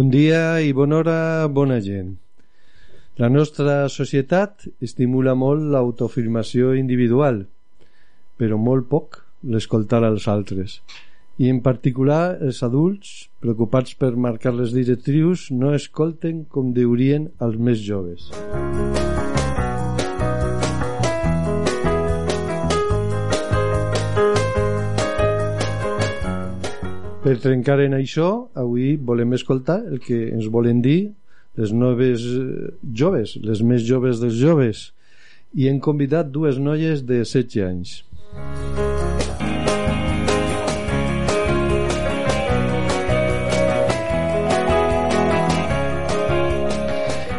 Bon dia i bona hora, bona gent. La nostra societat estimula molt l'autofirmació individual, però molt poc l'escoltar als altres. I en particular els adults, preocupats per marcar les directrius, no escolten com deurien els més joves. Per trencar en això, avui volem escoltar el que ens volen dir les noves eh, joves, les més joves dels joves, i hem convidat dues noies de 16 anys.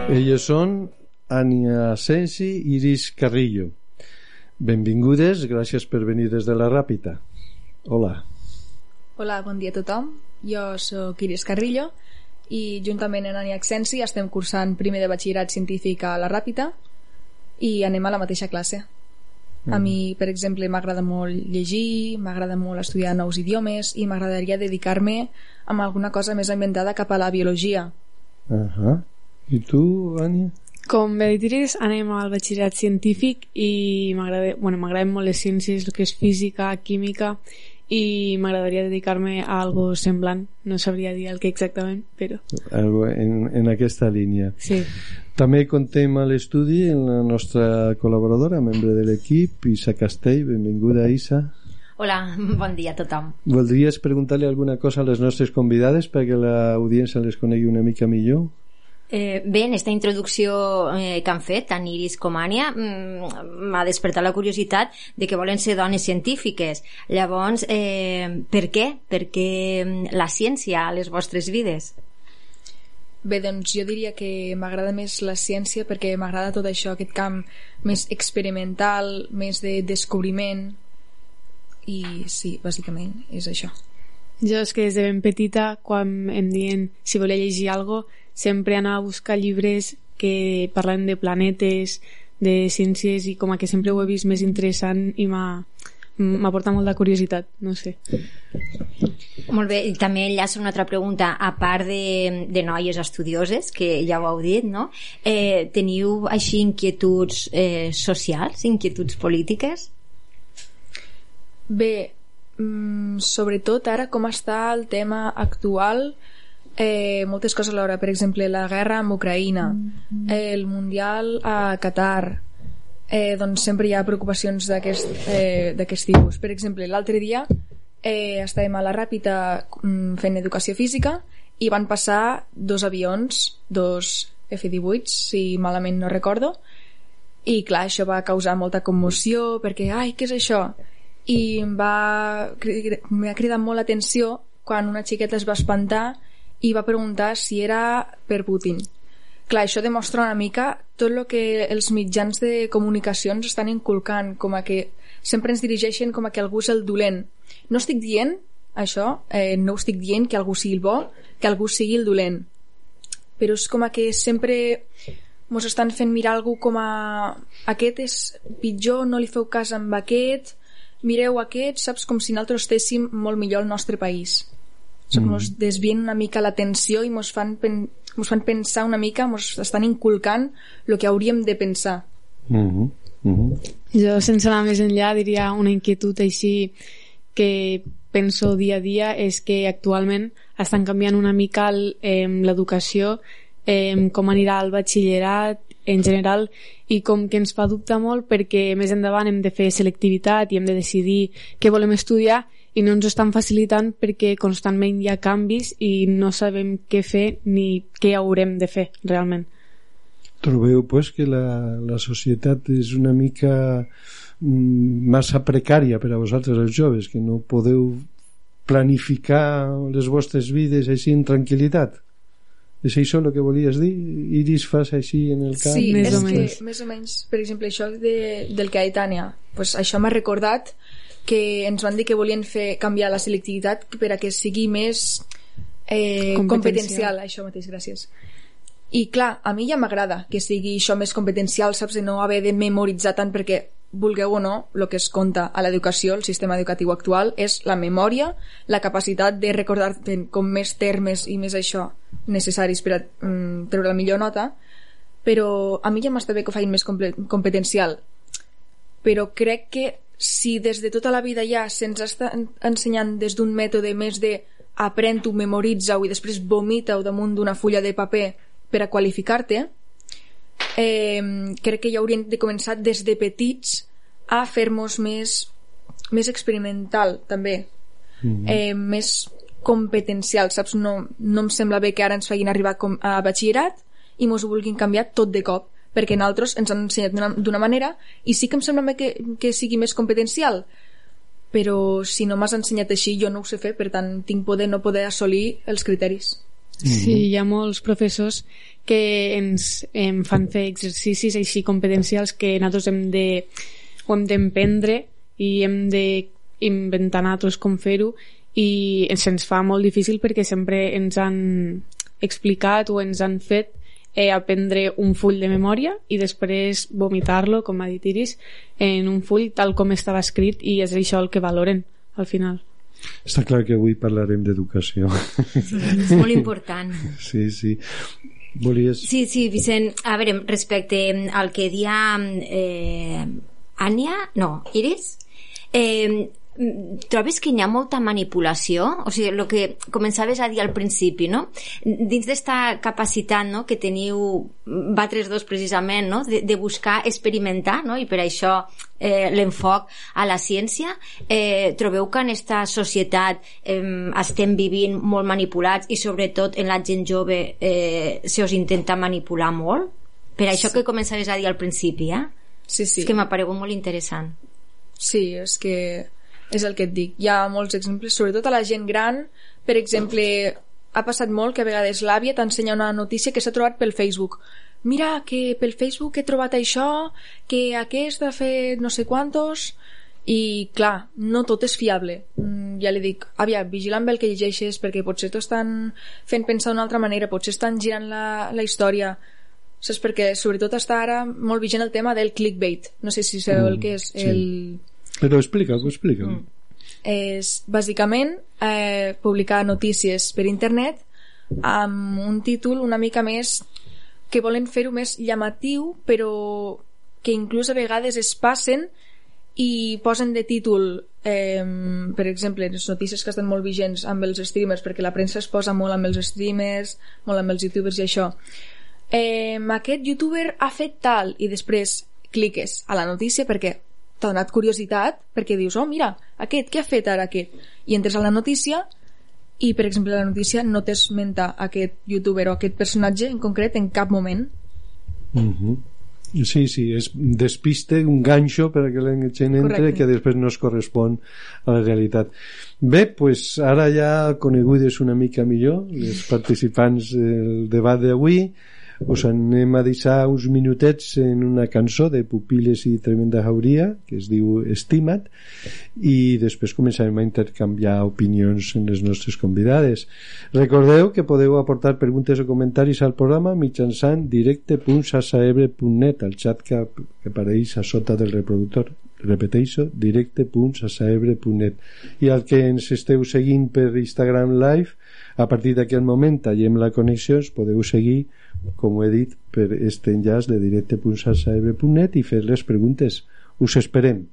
Elles són Ania Sensi i Iris Carrillo. Benvingudes, gràcies per venir des de la Ràpita. Hola. Hola, bon dia a tothom. Jo sóc Iris Carrillo i juntament amb Ania Accensi estem cursant primer de batxillerat científic a la Ràpita i anem a la mateixa classe. A mi, per exemple, m'agrada molt llegir, m'agrada molt estudiar nous idiomes i m'agradaria dedicar-me a alguna cosa més ambientada cap a la biologia. Uh -huh. I tu, Ania? Com bé dit Iris, anem al batxillerat científic i m'agrada bueno, m'agraden molt les ciències, el que és física, química i m'agradaria dedicar-me a algo semblant no sabria dir el que exactament però Algo en, en aquesta línia. sí, També contem a l'estudi la nostra col·laboradora, membre de l'equip, Isa Castell. Benvinguda, Isa. Hola, bon dia a tothom. Voldries preguntar-li alguna cosa a les nostres convidades perquè l'audiència les conegui una mica millor? Eh, bé, en aquesta introducció eh, que han fet, tant Iris com Ània, mm, m'ha despertat la curiositat de que volen ser dones científiques. Llavors, eh, per què? Per què mm, la ciència a les vostres vides? Bé, doncs jo diria que m'agrada més la ciència perquè m'agrada tot això, aquest camp més experimental, més de descobriment i sí, bàsicament és això. jo és que des de ben petita quan em diuen si volia llegir algo sempre anava a buscar llibres que parlen de planetes de ciències i com a que sempre ho he vist més interessant i m'ha m'ha portat molt de curiositat, no sé Molt bé, i també enllaça una altra pregunta, a part de, de noies estudioses, que ja ho heu dit, no? Eh, teniu així inquietuds eh, socials, inquietuds polítiques? Bé, mm, sobretot ara com està el tema actual eh, moltes coses alhora, per exemple la guerra amb Ucraïna. Eh, el Mundial a Qatar. Eh, doncs sempre hi ha preocupacions d'aquest eh, tipus. Per exemple, l'altre dia eh, estàvem a la Ràpita mm, fent educació física i van passar dos avions dos F-18 si malament no recordo. I clar, això va causar molta commoció perquè, ai, què és això? i em va, m'ha cridat molt l'atenció quan una xiqueta es va espantar i va preguntar si era per Putin. Clar, això demostra una mica tot el que els mitjans de comunicacions estan inculcant, com a que sempre ens dirigeixen com a que algú és el dolent. No estic dient això, eh, no estic dient que algú sigui el bo, que algú sigui el dolent. Però és com a que sempre mos estan fent mirar algú com a aquest és pitjor, no li feu cas amb aquest, mireu aquest, saps, com si nosaltres estéssim molt millor al nostre país. Mm. Mos desvien una mica l'atenció i mos fan, pen mos fan pensar una mica, mos estan inculcant el que hauríem de pensar. Uh -huh. Uh -huh. Jo, sense anar més enllà, diria una inquietud així que penso dia a dia és que actualment estan canviant una mica eh, l'educació, eh, com anirà el batxillerat en general i com que ens fa dubtar molt perquè més endavant hem de fer selectivitat i hem de decidir què volem estudiar i no ens estan facilitant perquè constantment hi ha canvis i no sabem què fer ni què haurem de fer realment. Trobeu pues, que la, la societat és una mica mm, massa precària per a vosaltres els joves que no podeu planificar les vostres vides així en tranquil·litat és això el que volies dir? Iris fas així en el camp? Sí, Més és o que, menys. més o menys, per exemple, això de, del que ha dit Tània, pues això m'ha recordat que ens van dir que volien fer canviar la selectivitat per a que sigui més eh, Competencial. competencial, això mateix, gràcies. I clar, a mi ja m'agrada que sigui això més competencial, saps, de no haver de memoritzar tant perquè vulgueu o no, el que es compta a l'educació, el sistema educatiu actual, és la memòria, la capacitat de recordar com més termes i més això necessaris per a mm, treure la millor nota, però a mi ja m'està bé que ho facin més competencial. Però crec que si des de tota la vida ja se'ns està en- ensenyant des d'un mètode més de aprèn-ho, memoritza-ho i després vomita-ho damunt d'una fulla de paper per a qualificar-te, eh, crec que ja hauríem de començar des de petits a fer-nos més, més experimental, també. Mhm. eh, més competencial, saps? No, no em sembla bé que ara ens facin arribar com a batxillerat i mos ho vulguin canviar tot de cop, perquè nosaltres ens han ensenyat d'una- manera i sí que em sembla que, que sigui més competencial, però si no m'has ensenyat així jo no ho sé fer, per tant tinc por de no poder assolir els criteris. Sí, hi ha molts professors que ens em fan fer exercicis així competencials que nosaltres hem de ho hem d'emprendre i hem de inventar nosaltres com fer-ho i se'ns fa molt difícil perquè sempre ens han explicat o ens han fet eh, aprendre un full de memòria i després vomitar-lo, com ha dit Iris, en un full tal com estava escrit i és això el que valoren al final. Està clar que avui parlarem d'educació. Sí, és molt important. Sí, sí. Volies... Sí, sí, Vicent, a veure, respecte al que dia eh, Ània, no, Iris, eh, trobes que hi ha molta manipulació? O sigui, el que començaves a dir al principi, no? Dins d'esta capacitat no, que teniu Batres dos precisament, no? de, de buscar experimentar, no? i per això eh, l'enfoc a la ciència, eh, trobeu que en aquesta societat eh, estem vivint molt manipulats i sobretot en la gent jove eh, se us intenta manipular molt? Per això que començaves a dir al principi, eh? Sí, sí. És que m'ha paregut molt interessant. Sí, és que és el que et dic. Hi ha molts exemples, sobretot a la gent gran. Per exemple, ha passat molt que a vegades l'àvia t'ensenya una notícia que s'ha trobat pel Facebook. Mira, que pel Facebook he trobat això, que aquest ha fet no sé quantos... I, clar, no tot és fiable. Mm, ja li dic, àvia, vigila amb el que llegeixes, perquè potser t'ho estan fent pensar d'una altra manera, potser estan girant la, la història saps? Perquè sobretot està ara molt vigent el tema del clickbait. No sé si sabeu Mm, el que és. sí. El, Però explica-ho, explica-ho. és bàsicament eh, publicar notícies per internet amb un títol una mica més que volen fer-ho més llamatiu però que inclús a vegades es passen i posen de títol eh, per exemple les notícies que estan molt vigents amb els streamers perquè la premsa es posa molt amb els streamers molt amb els youtubers i això eh, aquest youtuber ha fet tal i després cliques a la notícia perquè t'ha donat curiositat perquè dius, oh mira, aquest, què ha fet ara aquest? i entres a la notícia i per exemple la notícia no t'esmenta aquest youtuber o aquest personatge en concret en cap moment Mhm. Sí, sí, és despiste, un ganxo per a que la gent entre Correcte. que després no es correspon a la realitat. Bé, pues ara ja conegudes una mica millor les participants del debat d'avui us anem a deixar uns minutets en una cançó de Pupiles i Tremenda Jauria que es diu Estima't i després començarem a intercanviar opinions en les nostres convidades. Recordeu que podeu aportar preguntes o comentaris al programa mitjançant directe.sasaebre.net al xat que, apareix a sota del reproductor. Repeteixo, directe.sasaebre.net i al que ens esteu seguint per Instagram Live a partir d'aquest moment tallem la connexió podeu seguir com he dit per este enllaç de directe.sasaebre.net i fer les preguntes us esperem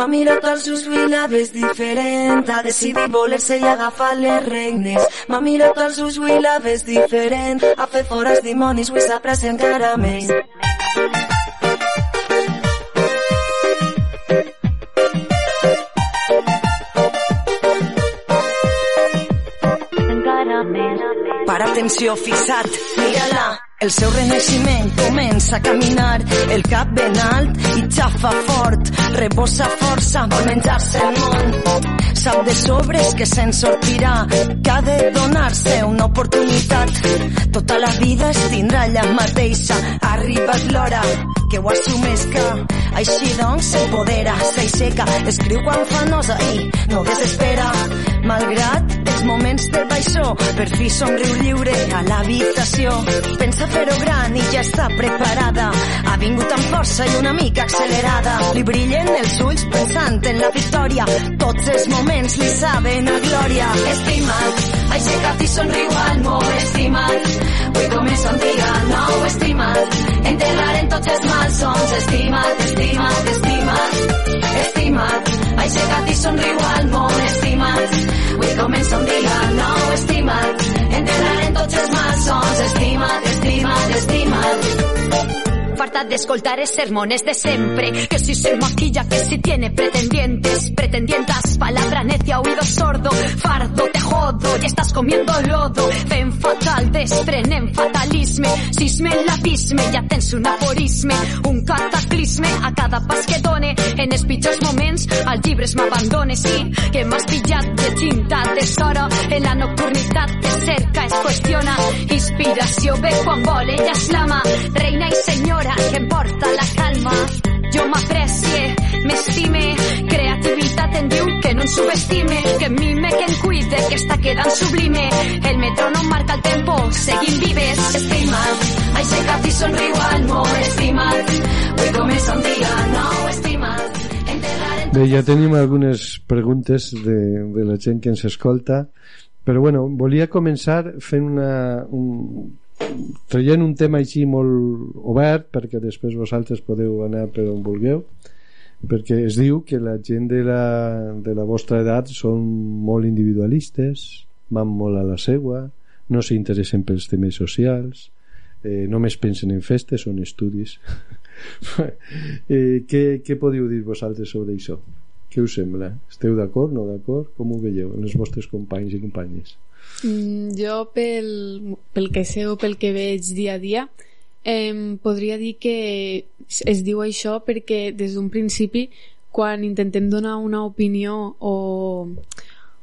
M'ha mirat als ulls i la ves diferent, ha decidit voler-se i agafar les regnes. M'ha mirat als ulls i la ves diferent, ha fet fora els dimonis i s'aprecia encara més. Encara més. Para atenció, fixat, mira-la. El seu renaixement comença a caminar, el cap ben alt i xafa fort, rebossa força, vol menjar-se el món. Sap de sobres que se'n sortirà, que ha de donar-se una oportunitat. Tota la vida es tindrà allà mateixa, ha arribat l'hora que ho assumesca. Així doncs s'empodera, s'aixeca, escriu quan fa nosa i no desespera. Malgrat els moments de baixó, per fi somriu lliure a l'habitació. Pensa fer-ho gran i ja està preparada. Ha vingut amb força i una mica accelerada. Li brillen els ulls pensant en la victòria. Tots els moments li saben a glòria. Estimat, aixeca't i somriu al molt estimat. Avui comença un dia nou, estimat. Enterrarem tots els malsons, estimat, estimat, estimat. Estimat, aixeca't i somriu al molt estimat. Avui comença un dia nou, estimat. Enterrarem tots els malsons, estimat, estimat, estimat. Farta de escoltar es sermones de siempre. Que si se maquilla, que si tiene pretendientes Pretendientas, palabra necia, oído sordo Fardo, te jodo, y estás comiendo lodo. Fen fatal, desprenen fatalisme Sisme en l'abisme, ja tens un aforisme Un cataclisme a cada pas que done. En els pitjors moments, al llibres m'abandone Sí, que m'has pillat de tinta tesoro En la nocturnitat que cerca es qüestiona Inspiració ve quan vol, ella exclama Reina i senyora que em porta la calma. Jo m'aprecie, m'estime, creativitat em diu que no em subestime, que mime, que em cuide, que està quedant sublime. El metrònom marca el tempo, seguim vives. Estimat, aixeca't i somriu al molt estimat. Avui comença un dia nou, estimat. Bé, ja tenim algunes preguntes de, de la gent que ens escolta, però bueno, volia començar fent una, un, traient un tema així molt obert perquè després vosaltres podeu anar per on vulgueu perquè es diu que la gent de la, de la vostra edat són molt individualistes van molt a la seua no s'interessen pels temes socials eh, només pensen en festes o en estudis eh, què, què podeu dir vosaltres sobre això? què us sembla? Esteu d'acord, no d'acord? Com ho veieu els vostres companys i companyes? Mm, jo, pel, pel que sé o pel que veig dia a dia, eh, podria dir que es diu això perquè des d'un principi, quan intentem donar una opinió o,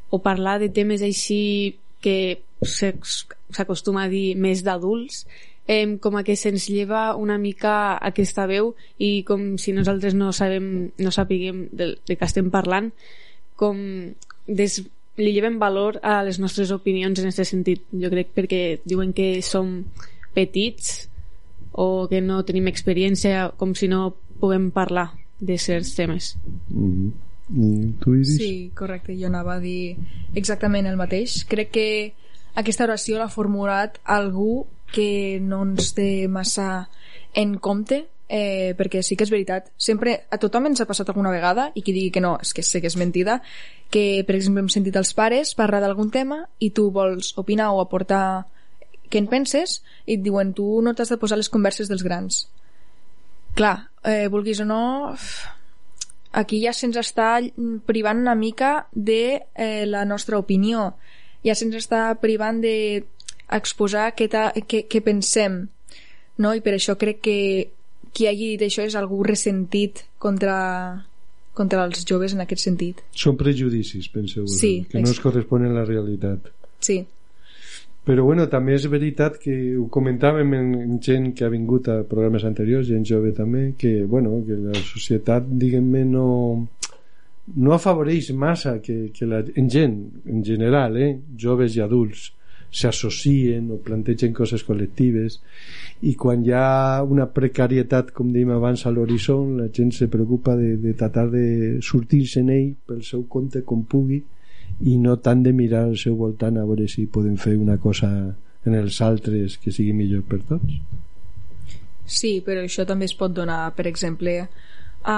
o parlar de temes així que s'acostuma a dir més d'adults, eh, com a que se'ns lleva una mica aquesta veu i com si nosaltres no sabem no sapiguem de, de què estem parlant com des, li lleven valor a les nostres opinions en aquest sentit jo crec perquè diuen que som petits o que no tenim experiència com si no puguem parlar de certs temes mm -hmm. I tu, Iris? Sí, correcte, jo anava a dir exactament el mateix. Crec que aquesta oració l'ha formulat algú que no ens té massa en compte eh, perquè sí que és veritat sempre a tothom ens ha passat alguna vegada i qui digui que no, és que sé que és mentida que per exemple hem sentit els pares parlar d'algun tema i tu vols opinar o aportar què en penses i et diuen tu no t'has de posar les converses dels grans clar, eh, vulguis o no aquí ja se'ns està privant una mica de eh, la nostra opinió ja se'ns està privant de exposar què, què, què pensem no? i per això crec que qui hagi dit això és algú ressentit contra, contra els joves en aquest sentit. Són prejudicis, penseu sí, que no es corresponen a la realitat. Sí. Però bueno, també és veritat que ho comentàvem en, en gent que ha vingut a programes anteriors, gent jove també, que, bueno, que la societat, diguem-ne, no, no afavoreix massa que, que la, en gent, en general, eh, joves i adults, s'associen o plantegen coses col·lectives i quan hi ha una precarietat com dèiem abans a l'horitzó la gent se preocupa de, de tratar de sortir-se en ell pel seu compte com pugui i no tant de mirar al seu voltant a veure si poden fer una cosa en els altres que sigui millor per tots Sí, però això també es pot donar, per exemple, a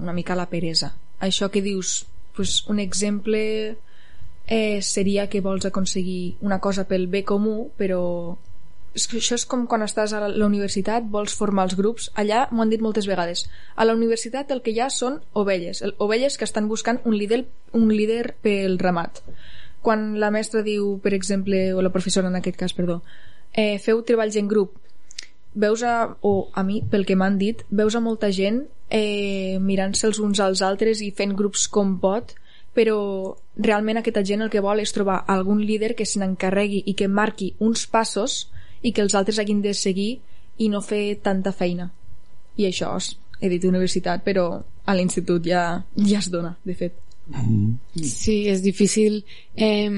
una mica la peresa. Això que dius, pues, un exemple eh, seria que vols aconseguir una cosa pel bé comú, però això és com quan estàs a la universitat, vols formar els grups. Allà m'ho han dit moltes vegades. A la universitat el que hi ha són ovelles, ovelles que estan buscant un líder, un líder pel ramat. Quan la mestra diu, per exemple, o la professora en aquest cas, perdó, eh, feu treballs en grup, veus a, o a mi, pel que m'han dit, veus a molta gent eh, mirant-se els uns als altres i fent grups com pot, però realment aquesta gent el que vol és trobar algun líder que se n'encarregui i que marqui uns passos i que els altres hagin de seguir i no fer tanta feina. I això és, he dit universitat, però a l'institut ja, ja es dona, de fet. Sí, és difícil eh,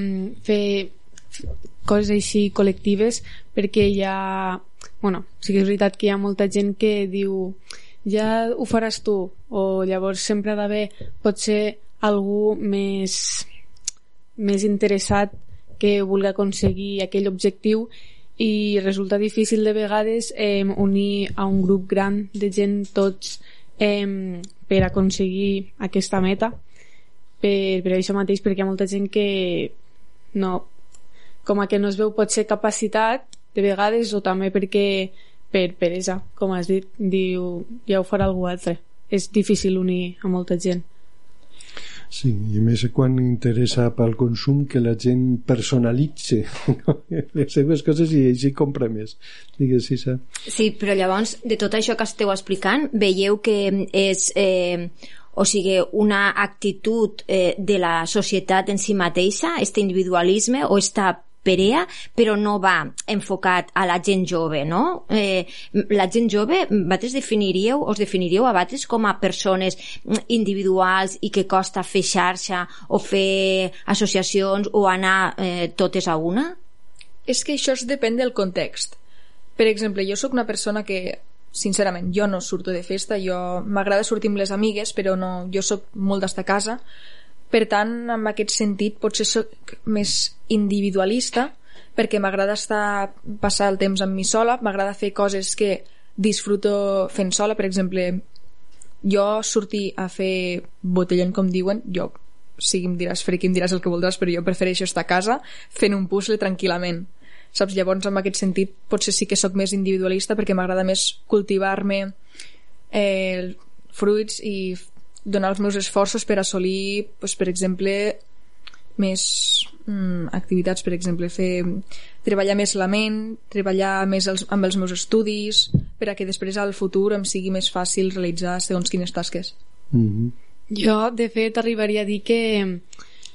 fer coses així col·lectives perquè hi ha... Bueno, sí que és veritat que hi ha molta gent que diu ja ho faràs tu o llavors sempre ha d'haver potser algú més més interessat que vulgui aconseguir aquell objectiu i resulta difícil de vegades eh, unir a un grup gran de gent tots eh, per aconseguir aquesta meta per, per això mateix perquè hi ha molta gent que no com a que no es veu potser capacitat de vegades o també perquè per peresa, com has dit diu, ja ho farà algú altre. És difícil unir a molta gent Sí, i més quan interessa pel consum que la gent personalitze les seves coses i així compra més. Digues. Sí, però llavors, de tot això que esteu explicant, veieu que és... Eh, o sigui, una actitud eh, de la societat en si mateixa, este individualisme o esta perea, però no va enfocat a la gent jove, no? Eh, la gent jove, vosaltres definiríeu, us definiríeu a vosaltres com a persones individuals i que costa fer xarxa o fer associacions o anar eh, totes a una? És que això es depèn del context. Per exemple, jo sóc una persona que sincerament, jo no surto de festa, jo m'agrada sortir amb les amigues, però no, jo sóc molt d'estar a casa, per tant, en aquest sentit, potser sóc més individualista, perquè m'agrada estar passar el temps amb mi sola, m'agrada fer coses que disfruto fent sola, per exemple, jo sortir a fer botellón, com diuen, jo sigui, em diràs friki, em diràs el que voldràs, però jo prefereixo estar a casa fent un puzzle tranquil·lament. Saps? Llavors, en aquest sentit, potser sí que sóc més individualista perquè m'agrada més cultivar-me eh, fruits i donar els meus esforços per assolir, doncs, per exemple, més mm, activitats, per exemple, fer treballar més la ment, treballar més els, amb els meus estudis, per a que després al futur em sigui més fàcil realitzar segons quines tasques. Mm -hmm. Jo, de fet, arribaria a dir que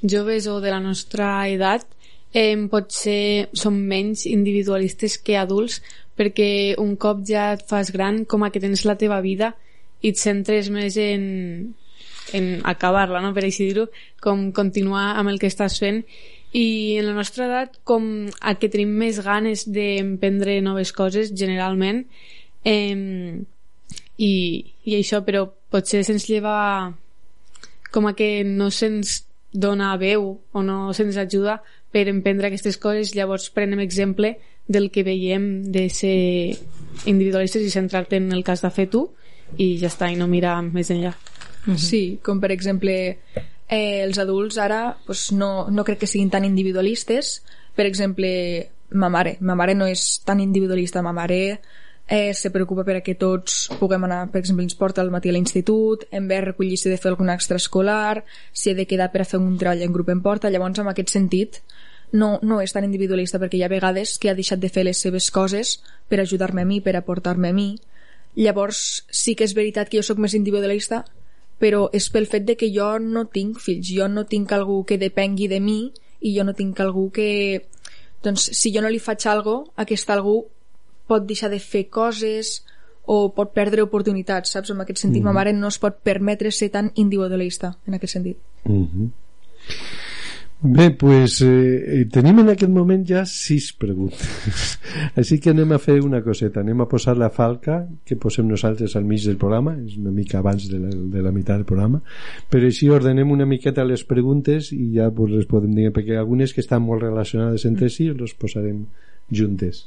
joves o de la nostra edat eh, potser som menys individualistes que adults perquè un cop ja et fas gran com a que tens la teva vida i et centres més en, en acabar-la, no? per així dir-ho, com continuar amb el que estàs fent i en la nostra edat com a que tenim més ganes d'emprendre noves coses generalment eh, i, i això però potser se'ns lleva com a que no se'ns dona veu o no se'ns ajuda per emprendre aquestes coses llavors prenem exemple del que veiem de ser individualistes i centrar-te en el cas de fer tu i ja està, i no mirar més enllà. Mm -hmm. Sí, com per exemple eh, els adults ara pues, no, no crec que siguin tan individualistes. Per exemple, ma mare. Ma mare no és tan individualista. Ma mare eh, se preocupa per a que tots puguem anar, per exemple, ens porta al matí a l'institut, en ve a recollir si he de fer alguna extraescolar, si he de quedar per a fer un treball en grup en porta, llavors en aquest sentit no, no és tan individualista perquè hi ha vegades que ha deixat de fer les seves coses per ajudar-me a mi, per aportar-me a mi llavors sí que és veritat que jo sóc més individualista però és pel fet de que jo no tinc fills jo no tinc algú que depengui de mi i jo no tinc algú que doncs si jo no li faig algo aquest algú pot deixar de fer coses o pot perdre oportunitats, saps? En aquest sentit, mm -hmm. ma mare no es pot permetre ser tan individualista, en aquest sentit. Mm -hmm. Bé, pues, eh, tenim en aquest moment ja sis preguntes. Així que anem a fer una coseta. Anem a posar la falca que posem nosaltres al mig del programa, és una mica abans de la, de la meitat del programa, però així ordenem una miqueta les preguntes i ja pues, les podem dir, perquè algunes que estan molt relacionades entre si les posarem juntes.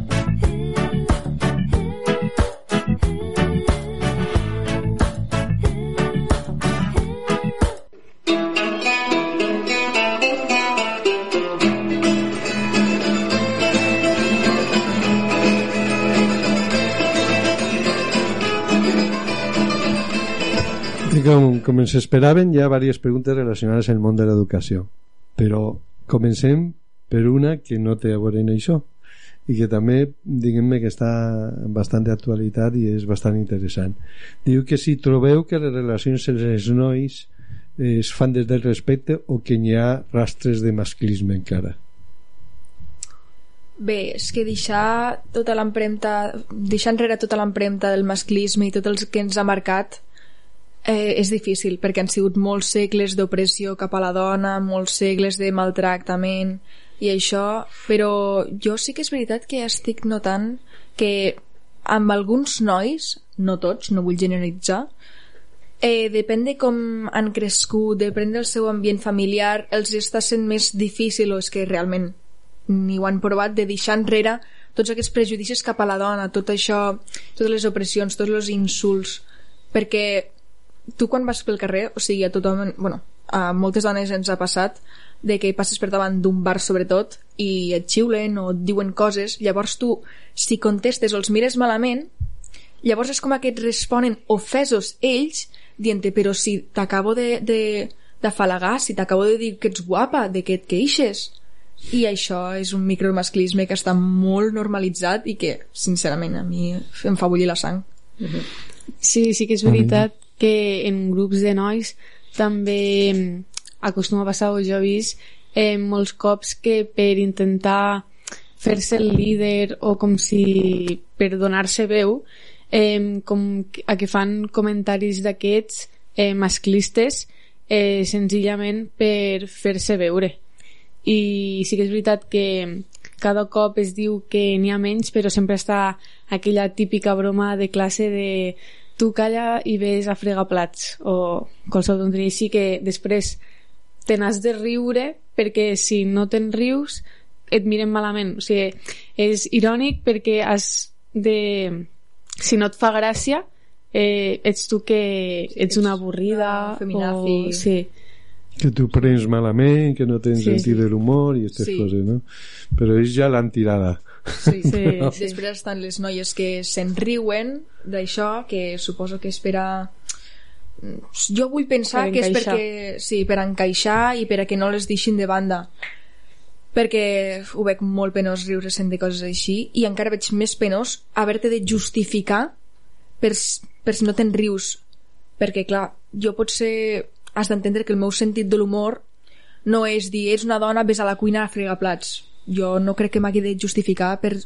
I com, com ens esperaven, hi ha diverses preguntes relacionades el món de l'educació. Però comencem per una que no té a veure amb això i que també, diguem-me, que està bastant d'actualitat i és bastant interessant. Diu que si trobeu que les relacions entre els nois eh, es fan des del respecte o que n'hi ha rastres de masclisme encara. Bé, és que deixar tota l'empremta deixar enrere tota l'empremta del masclisme i tot el que ens ha marcat eh, és difícil perquè han sigut molts segles d'opressió cap a la dona, molts segles de maltractament i això, però jo sí que és veritat que estic notant que amb alguns nois, no tots, no vull generalitzar, eh, depèn de com han crescut, depèn del seu ambient familiar, els està sent més difícil o és que realment ni ho han provat de deixar enrere tots aquests prejudicis cap a la dona, tot això, totes les opressions, tots els insults, perquè tu quan vas pel carrer, o sigui, a tothom, bueno, a moltes dones ens ha passat de que passes per davant d'un bar sobretot i et xiulen o et diuen coses, llavors tu, si contestes o els mires malament, llavors és com que et responen ofesos ells dient però si t'acabo de, de, d'afalagar, si t'acabo de dir que ets guapa, de que et queixes, i això és un micromasclisme que està molt normalitzat i que, sincerament, a mi em fa bullir la sang. Sí, sí que és veritat que en grups de nois també acostuma a passar, o jo he vist, eh, molts cops que per intentar fer-se el líder o com si per donar-se veu eh, com a que fan comentaris d'aquests eh, masclistes eh, senzillament per fer-se veure. I sí que és veritat que cada cop es diu que n'hi ha menys però sempre està aquella típica broma de classe de tu calla i ves a fregar plats o qualsevol tonteria així que després te n'has de riure perquè si no te'n rius et miren malament o sigui, és irònic perquè has de si no et fa gràcia eh, ets tu que ets una avorrida o, sí, que tu prens malament, que no tens Sí. sentit de l'humor i aquestes Sí. coses, no? Però ells ja l'han tirada. Sí. sí, sí. Després estan les noies que se'n riuen d'això, que suposo que és per a... Jo vull pensar que és perquè... Sí, per encaixar i per a que no les deixin de banda. Perquè ho veig molt penós riure sent de coses així i encara veig més penós haver-te de justificar per, per si no te'n rius. Perquè, clar, jo potser has d'entendre que el meu sentit de l'humor no és dir, ets una dona, ves a la cuina a fregar plats. Jo no crec que m'hagi de justificar per,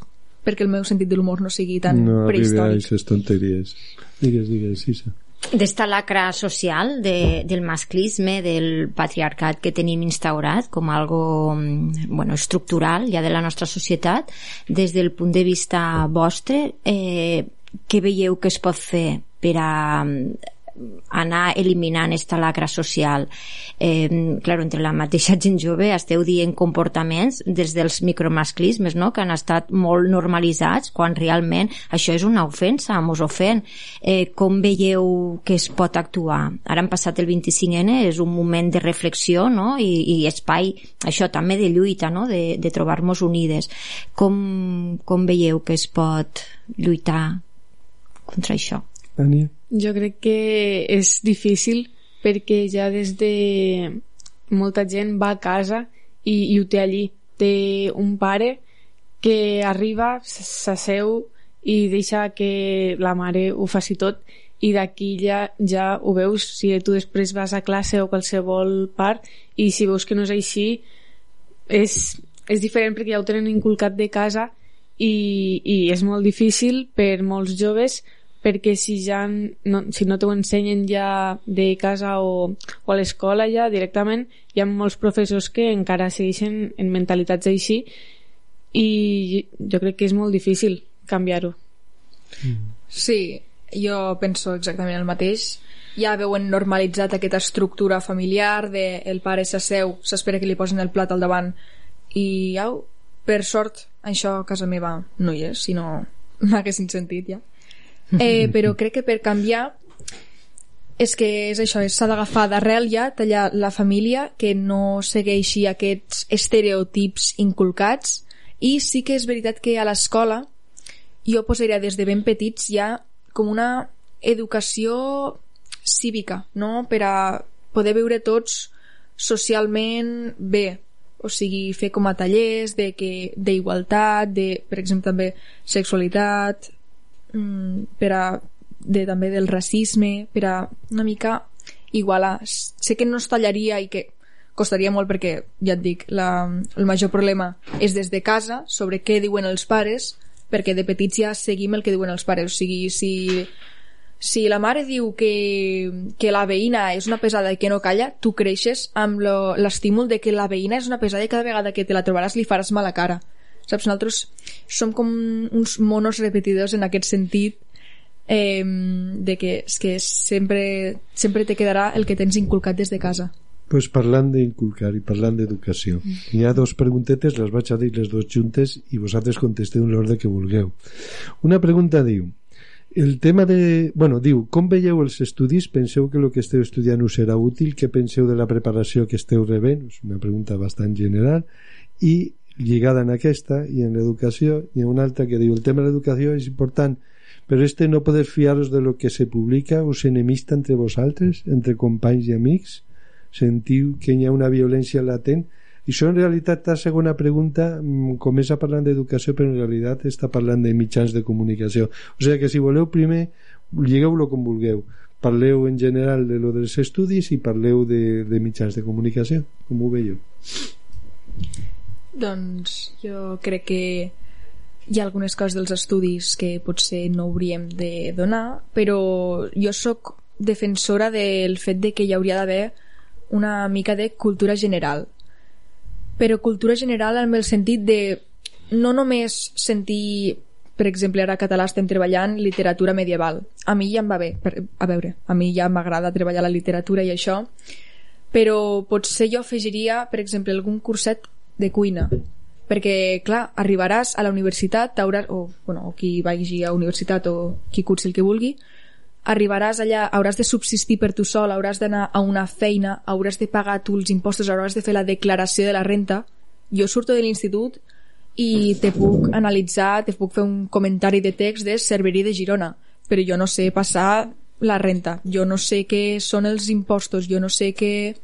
perquè el meu sentit de l'humor no sigui tan no prehistòric. aquestes tonteries. Digues, digues, Sisa. d'esta lacra social de, del masclisme, del patriarcat que tenim instaurat com algo mm, bueno, estructural ja de la nostra societat, des del punt de vista vostre, eh, què veieu que es pot fer per a mm, anar eliminant esta lacra social eh, claro, entre la mateixa gent jove esteu dient comportaments des dels micromasclismes no? que han estat molt normalitzats quan realment això és una ofensa, mos ofèn eh, com veieu que es pot actuar ara han passat el 25N és un moment de reflexió no? I, i espai això també de lluita no? de, de trobar-nos unides com, com veieu que es pot lluitar contra això Ània? Jo crec que és difícil perquè ja des de molta gent va a casa i, i ho té allí. Té un pare que arriba, s'asseu i deixa que la mare ho faci tot i d'aquí ja, ja ho veus si tu després vas a classe o qualsevol part i si veus que no és així és, és diferent perquè ja ho tenen inculcat de casa i, i és molt difícil per molts joves perquè si ja no, si no t'ho ensenyen ja de casa o, o a l'escola ja directament hi ha molts professors que encara segueixen en mentalitats així i jo crec que és molt difícil canviar-ho Sí, jo penso exactament el mateix. Ja veuen normalitzat aquesta estructura familiar de el pare s'asseu, s'espera que li posin el plat al davant i au, per sort això a casa meva no hi és, si no m'haguessin sentit ja. Eh, però crec que per canviar és que és això, s'ha d'agafar d'arrel ja, tallar la família, que no segueixi aquests estereotips inculcats i sí que és veritat que a l'escola jo posaria des de ben petits ja com una educació cívica, no? per a poder viure tots socialment bé, o sigui, fer com a tallers de que d'igualtat, de, per exemple, també sexualitat, per a, de, també del racisme, per a una mica igualar. Sé que no es tallaria i que costaria molt perquè, ja et dic, la, el major problema és des de casa, sobre què diuen els pares, perquè de petits ja seguim el que diuen els pares. O sigui, si, si la mare diu que, que la veïna és una pesada i que no calla, tu creixes amb l'estímul de que la veïna és una pesada i cada vegada que te la trobaràs li faràs mala cara. Saps? Nosaltres som com uns monos repetidors en aquest sentit eh, de que, és que sempre, sempre te quedarà el que tens inculcat des de casa pues parlant d'inculcar i parlant d'educació hi ha dos preguntetes, les vaig a dir les dues juntes i vosaltres contesteu en l'ordre que vulgueu una pregunta diu el tema de... Bueno, diu, com veieu els estudis? Penseu que el que esteu estudiant us serà útil? Què penseu de la preparació que esteu rebent? És una pregunta bastant general. I lligada en aquesta i en l'educació, hi ha una altra que diu, el tema de l'educació és important, però este no poder fiar-vos de lo que se publica us enemista entre vosaltres, entre companys i amics? sentiu que hi ha una violència latent i això en realitat la segona pregunta mm, comença parlant d'educació però en realitat està parlant de mitjans de comunicació o sigui que si voleu primer lligueu-lo com vulgueu parleu en general de lo dels estudis i parleu de, de mitjans de comunicació com ho veieu? Doncs jo crec que hi ha algunes coses dels estudis que potser no hauríem de donar però jo sóc defensora del fet de que hi hauria d'haver una mica de cultura general. Però cultura general en el sentit de no només sentir per exemple, ara a català estem treballant literatura medieval. A mi ja em va bé, per, a veure, a mi ja m'agrada treballar la literatura i això, però potser jo afegiria, per exemple, algun curset de cuina, perquè, clar, arribaràs a la universitat, hauràs, o, bueno, o qui vagi a universitat o qui cursi el que vulgui, arribaràs allà, hauràs de subsistir per tu sol, hauràs d'anar a una feina, hauràs de pagar tu els impostos, hauràs de fer la declaració de la renta. Jo surto de l'institut i te puc analitzar, te puc fer un comentari de text de Cerverí de Girona, però jo no sé passar la renta, jo no sé què són els impostos, jo no sé què,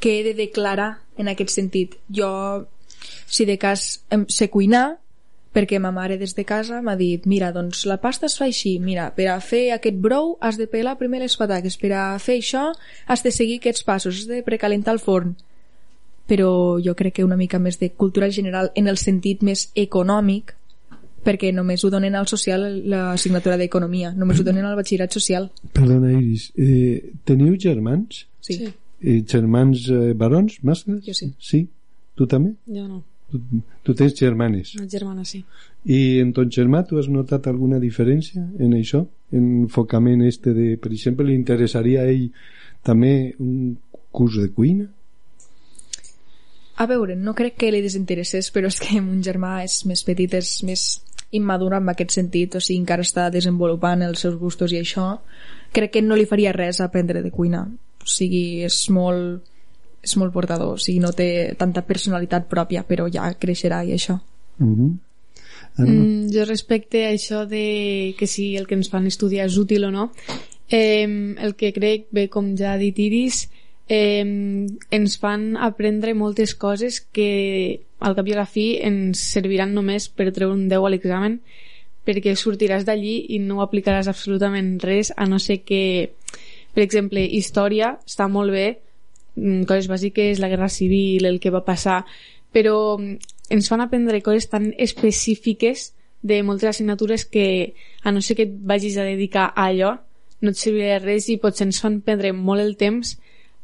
què he de declarar en aquest sentit. Jo, si de cas em sé cuinar, perquè ma mare des de casa m'ha dit mira, doncs la pasta es fa així mira, per a fer aquest brou has de pelar primer les patates per a fer això has de seguir aquests passos, has de precalentar el forn però jo crec que una mica més de cultura general en el sentit més econòmic perquè només ho donen al social l'assignatura d'economia, només ho donen al batxillerat social Perdona Iris, eh, teniu germans? Sí, sí. Eh, germans eh, barons, mascles? Jo sí. Sí? Tu també? Jo no. Tu, tu tens germanes. Una germana, sí. I en ton germà tu has notat alguna diferència en això? En enfocament este de, per exemple, li interessaria a ell també un curs de cuina? A veure, no crec que li desinteressés, però és que un germà és més petit, és més immadur en aquest sentit, o sigui, encara està desenvolupant els seus gustos i això, crec que no li faria res aprendre de cuina. O sigui, és molt és molt portador, o sigui, no té tanta personalitat pròpia, però ja creixerà i això. Uh -huh. Mm, jo respecte a això de que si el que ens fan estudiar és útil o no, eh, el que crec, bé, com ja ha dit Iris, eh, ens fan aprendre moltes coses que al cap i a la fi ens serviran només per treure un 10 a l'examen perquè sortiràs d'allí i no aplicaràs absolutament res a no ser que per exemple, història està molt bé. Mm, coses bàsiques, la guerra civil, el que va passar, però mm, ens fan aprendre coses tan específiques de moltes assignatures que a no ser que et vagis a dedicar a allò no et servirà res i potser ens fan perdre molt el temps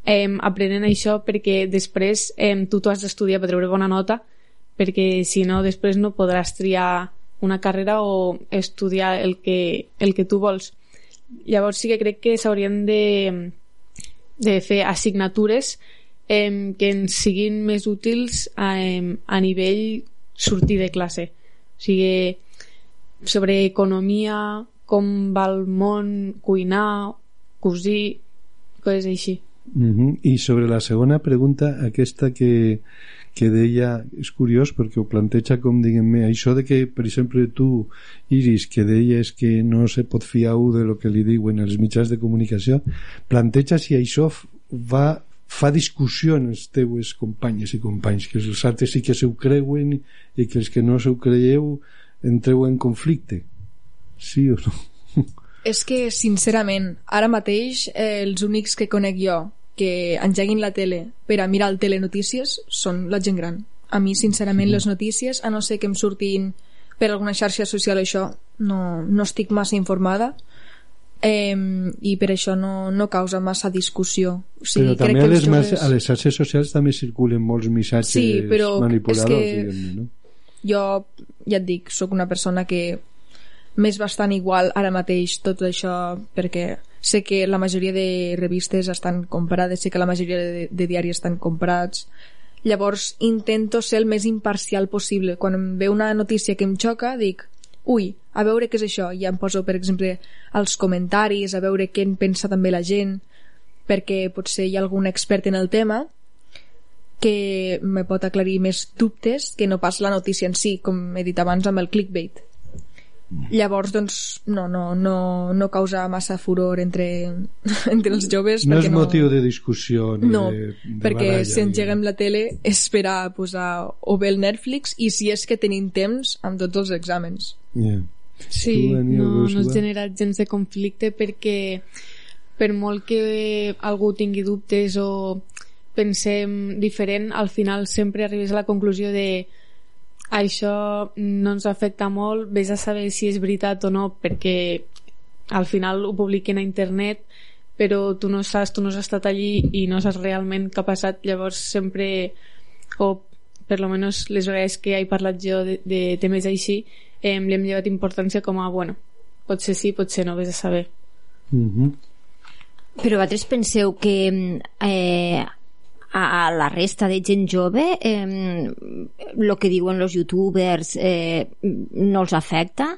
eh, aprenent això perquè després eh, tu t'ho has d'estudiar per treure bona nota perquè si no després no podràs triar una carrera o estudiar el que, el que tu vols llavors sí que crec que s'haurien de de fer assignatures eh, que ens siguin més útils a, a nivell sortir de classe o sigui sobre economia com va el món cuinar, cosir coses així uh -huh. i sobre la segona pregunta aquesta que, que deia, és curiós perquè ho planteja com diguem-me, això de que per exemple tu, Iris, que deies que no se pot fiar de lo que li diuen els mitjans de comunicació planteja si això va fa discussió en els teues companyes i companys, que els altres sí que se ho creuen i que els que no se ho creieu entreu en conflicte. Sí o no? És que, sincerament, ara mateix eh, els únics que conec jo que engeguin la tele per a mirar el telenotícies són la gent gran. A mi, sincerament, les notícies, a no ser que em surtin per alguna xarxa social això, no, no estic massa informada eh, i per això no, no causa massa discussió o sigui, però també crec a les, joves... a les xarxes socials també circulen molts missatges Sí, però és manipuladors que- no? jo ja et dic, sóc una persona que m'és bastant igual ara mateix tot això perquè sé que la majoria de revistes estan comprades, sé que la majoria de, de diaris estan comprats. Llavors intento ser el més imparcial possible. Quan em ve una notícia que em xoca dic, ui, a veure què és això? I em poso per exemple als comentaris a veure què en pensa també la gent perquè potser hi ha algun expert en el tema que me pot aclarir més dubtes que no pas la notícia en si, com he dit abans amb el clickbait. Llavors, doncs, no, no, no, no causa massa furor entre, entre els joves. no és motiu de discussió ni no, de, de perquè baralla, si engeguem la tele és per a posar o bé el Netflix i si és que tenim temps amb tots els exàmens. Yeah. Sí, Tu, Daniel, no, no es igual? genera gens de conflicte perquè per molt que algú tingui dubtes o pensem diferent, al final sempre arribes a la conclusió de això no ens afecta molt, vés a saber si és veritat o no, perquè al final ho publiquen a internet però tu no saps, tu no has estat allí i no saps realment què ha passat. Llavors sempre o per lo menos les vegades que he parlat jo de, de temes així eh, li hem llevat importància com a bueno, potser sí, potser no, vés a saber. Mhm. Però vosaltres penseu que eh, a, la resta de gent jove eh, el que diuen els youtubers eh, no els afecta?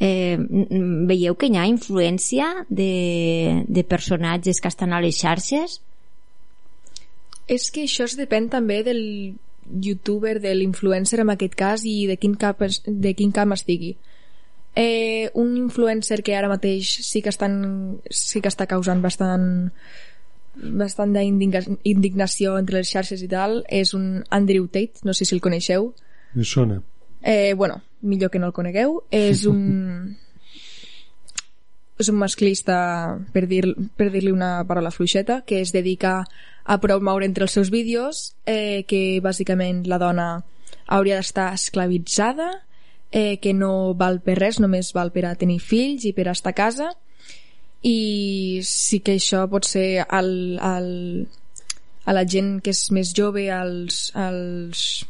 Eh, veieu que hi ha influència de, de personatges que estan a les xarxes? És que això es depèn també del youtuber, de l'influencer en aquest cas i de quin cap, de quin camp estigui. Eh, un influencer que ara mateix sí que, estan, sí que està causant bastant bastant d'indignació entre les xarxes i tal és un Andrew Tate, no sé si el coneixeu Me sona. Eh, bueno, millor que no el conegueu. És un... és un masclista, per dir- per dir-li una paraula fluixeta, que es dedica a promoure entre els seus vídeos eh, que bàsicament la dona hauria d'estar esclavitzada, eh, que no val per res, només val per a tenir fills i per a estar a casa, i sí que això pot ser al, al, a la gent que és més jove, als, als,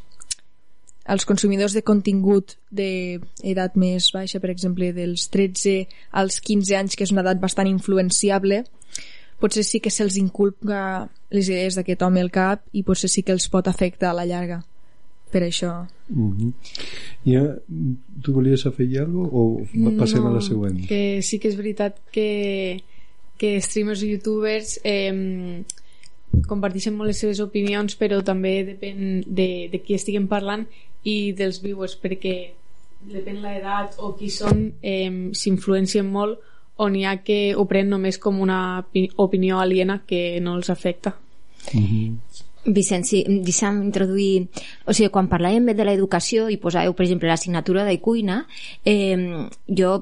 als consumidors de contingut d'edat més baixa, per exemple, dels 13 als 15 anys, que és una edat bastant influenciable, potser sí que se'ls inculca les idees d'aquest home al cap i potser sí que els pot afectar a la llarga. Per això... Mhm. Ja, tu volies afegir alguna cosa o passem a la següent? que sí que és veritat que, que streamers i youtubers eh, comparteixen molt les seves opinions però també depèn de, de qui estiguem parlant i dels viewers perquè depèn l'edat o qui són eh, s'influencien molt o n'hi ha que ho pren només com una opi- opinió aliena que no els afecta Mhm. Vicent, sí, deixa'm introduir... O sigui, quan parlàvem de l'educació i posàveu, per exemple, l'assignatura de cuina, eh, jo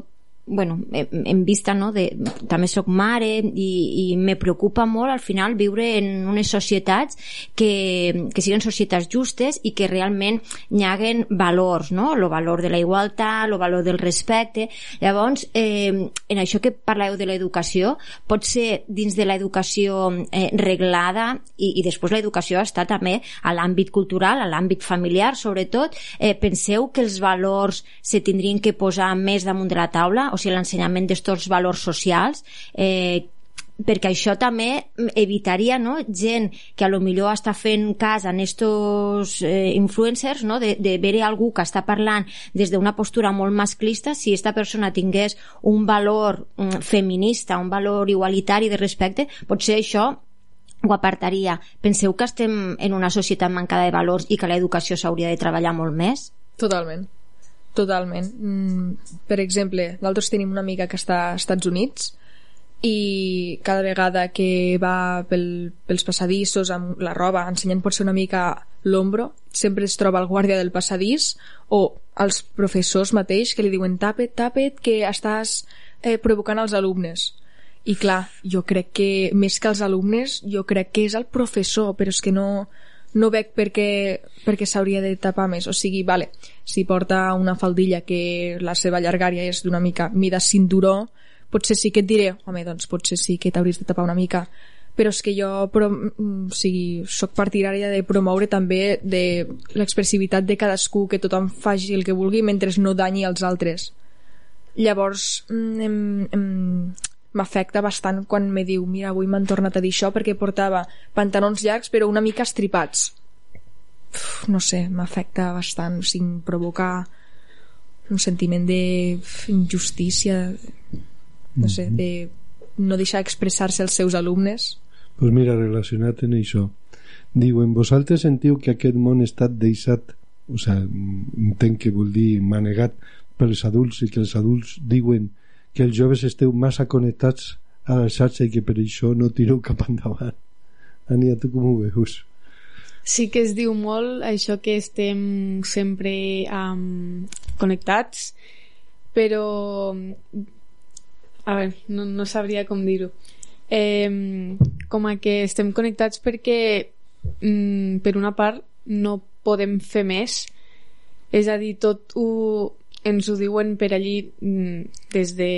bueno, en, vista no, de, també sóc mare i, i me preocupa molt al final viure en unes societats que, que siguin societats justes i que realment hi haguen valors, no? el valor de la igualtat, el valor del respecte llavors, eh, en això que parleu de l'educació, pot ser dins de l'educació eh, reglada i, i després l'educació està també a l'àmbit cultural, a l'àmbit familiar sobretot, eh, penseu que els valors se tindrien que posar més damunt de la taula, o sigui, l'ensenyament d'estos valors socials, eh, perquè això també evitaria no, gent que a lo millor està fent cas en estos eh, influencers no, de, de veure algú que està parlant des d'una postura molt masclista si esta persona tingués un valor mm, feminista un valor igualitari de respecte potser això ho apartaria. Penseu que estem en una societat mancada de valors i que l'educació s'hauria de treballar molt més? Totalment. Totalment. Mm, per exemple, nosaltres tenim una amiga que està als Estats Units i cada vegada que va pel, pels passadissos amb la roba ensenyant potser una mica l'ombro sempre es troba el guàrdia del passadís o els professors mateix que li diuen tapa't, tapa't, que estàs eh, provocant els alumnes i clar, jo crec que més que els alumnes jo crec que és el professor però és que no, no veig per què, per què s'hauria de tapar més o sigui, vale, si porta una faldilla que la seva llargària és d'una mica mida cinturó potser sí que et diré, home, doncs potser sí que t'hauries de tapar una mica, però és que jo però, mm, o sigui, soc partidària de promoure també de l'expressivitat de cadascú, que tothom faci el que vulgui mentre no danyi els altres. Llavors, mm, m'afecta bastant quan me diu mira, avui m'han tornat a dir això perquè portava pantalons llargs però una mica estripats. Uf, no sé, m'afecta bastant, o sigui, provocar un sentiment d'injustícia no sé, de no deixar expressar-se als seus alumnes? Pues mira, relacionat en això, diuen, vosaltres sentiu que aquest món està deixat, o sigui, entenc que vol dir manegat pels adults i que els adults diuen que els joves esteu massa connectats a la xarxa i que per això no tireu cap endavant. Ania, tu com ho veus? Sí que es diu molt això que estem sempre um, connectats, però a veure, no, no sabria com dir-ho eh, com a que estem connectats perquè mm, per una part no podem fer més és a dir, tot ho, ens ho diuen per allí mm, des de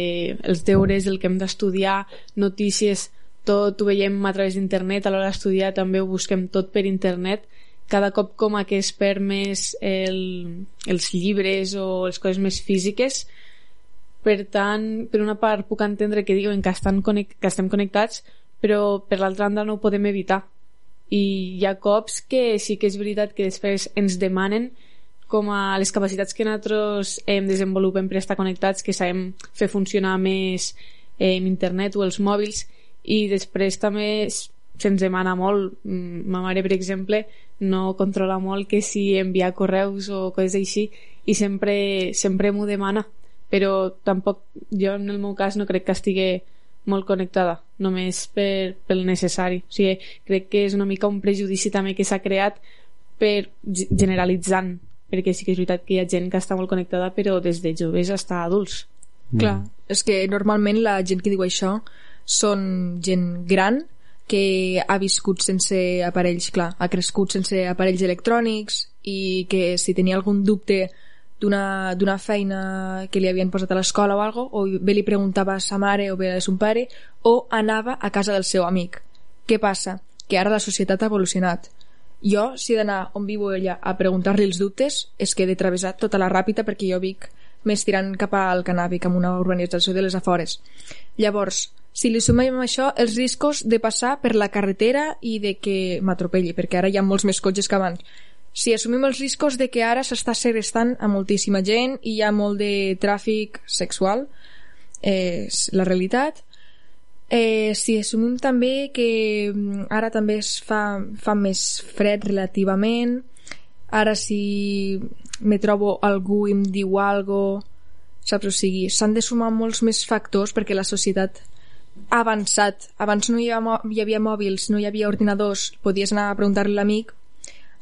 els deures, el que hem d'estudiar notícies, tot ho veiem a través d'internet a l'hora d'estudiar també ho busquem tot per internet cada cop com a que es perd més el, els llibres o les coses més físiques per tant, per una part puc entendre que diuen que, estan connect que estem connectats, però per l'altra banda no ho podem evitar. I hi ha cops que sí que és veritat que després ens demanen com a les capacitats que nosaltres em desenvolupem per estar connectats, que sabem fer funcionar més eh, internet o els mòbils, i després també se'ns demana molt. Mm, ma mare, per exemple, no controla molt que si enviar correus o coses així, i sempre, sempre m'ho demana però tampoc jo en el meu cas no crec que estigui molt connectada, només per, pel necessari. O sigui, crec que és una mica un prejudici també que s'ha creat per generalitzant, perquè sí que és veritat que hi ha gent que està molt connectada però des de joves fins a adults. Mm. Clar, és que normalment la gent que diu això són gent gran que ha viscut sense aparells, clar, ha crescut sense aparells electrònics i que si tenia algun dubte d'una feina que li havien posat a l'escola o algo, o bé li preguntava a sa mare o bé a son pare, o anava a casa del seu amic. Què passa? Que ara la societat ha evolucionat. Jo, si he d'anar on viu ella a preguntar-li els dubtes, és que he de travessar tota la ràpida perquè jo vic més tirant cap al Canàbic, amb una urbanització de les afores. Llavors, si li sumem això, els riscos de passar per la carretera i de que m'atropelli, perquè ara hi ha molts més cotxes que abans si assumim els riscos de que ara s'està segrestant a moltíssima gent i hi ha molt de tràfic sexual, és la realitat. Eh, si assumim també que mm, ara també es fa, fa més fred relativament, ara si me trobo algú i em diu algo, saps? O sigui, s'han de sumar molts més factors perquè la societat ha avançat. Abans no hi havia, hi havia mòbils, no hi havia ordinadors, podies anar a preguntar-li a l'amic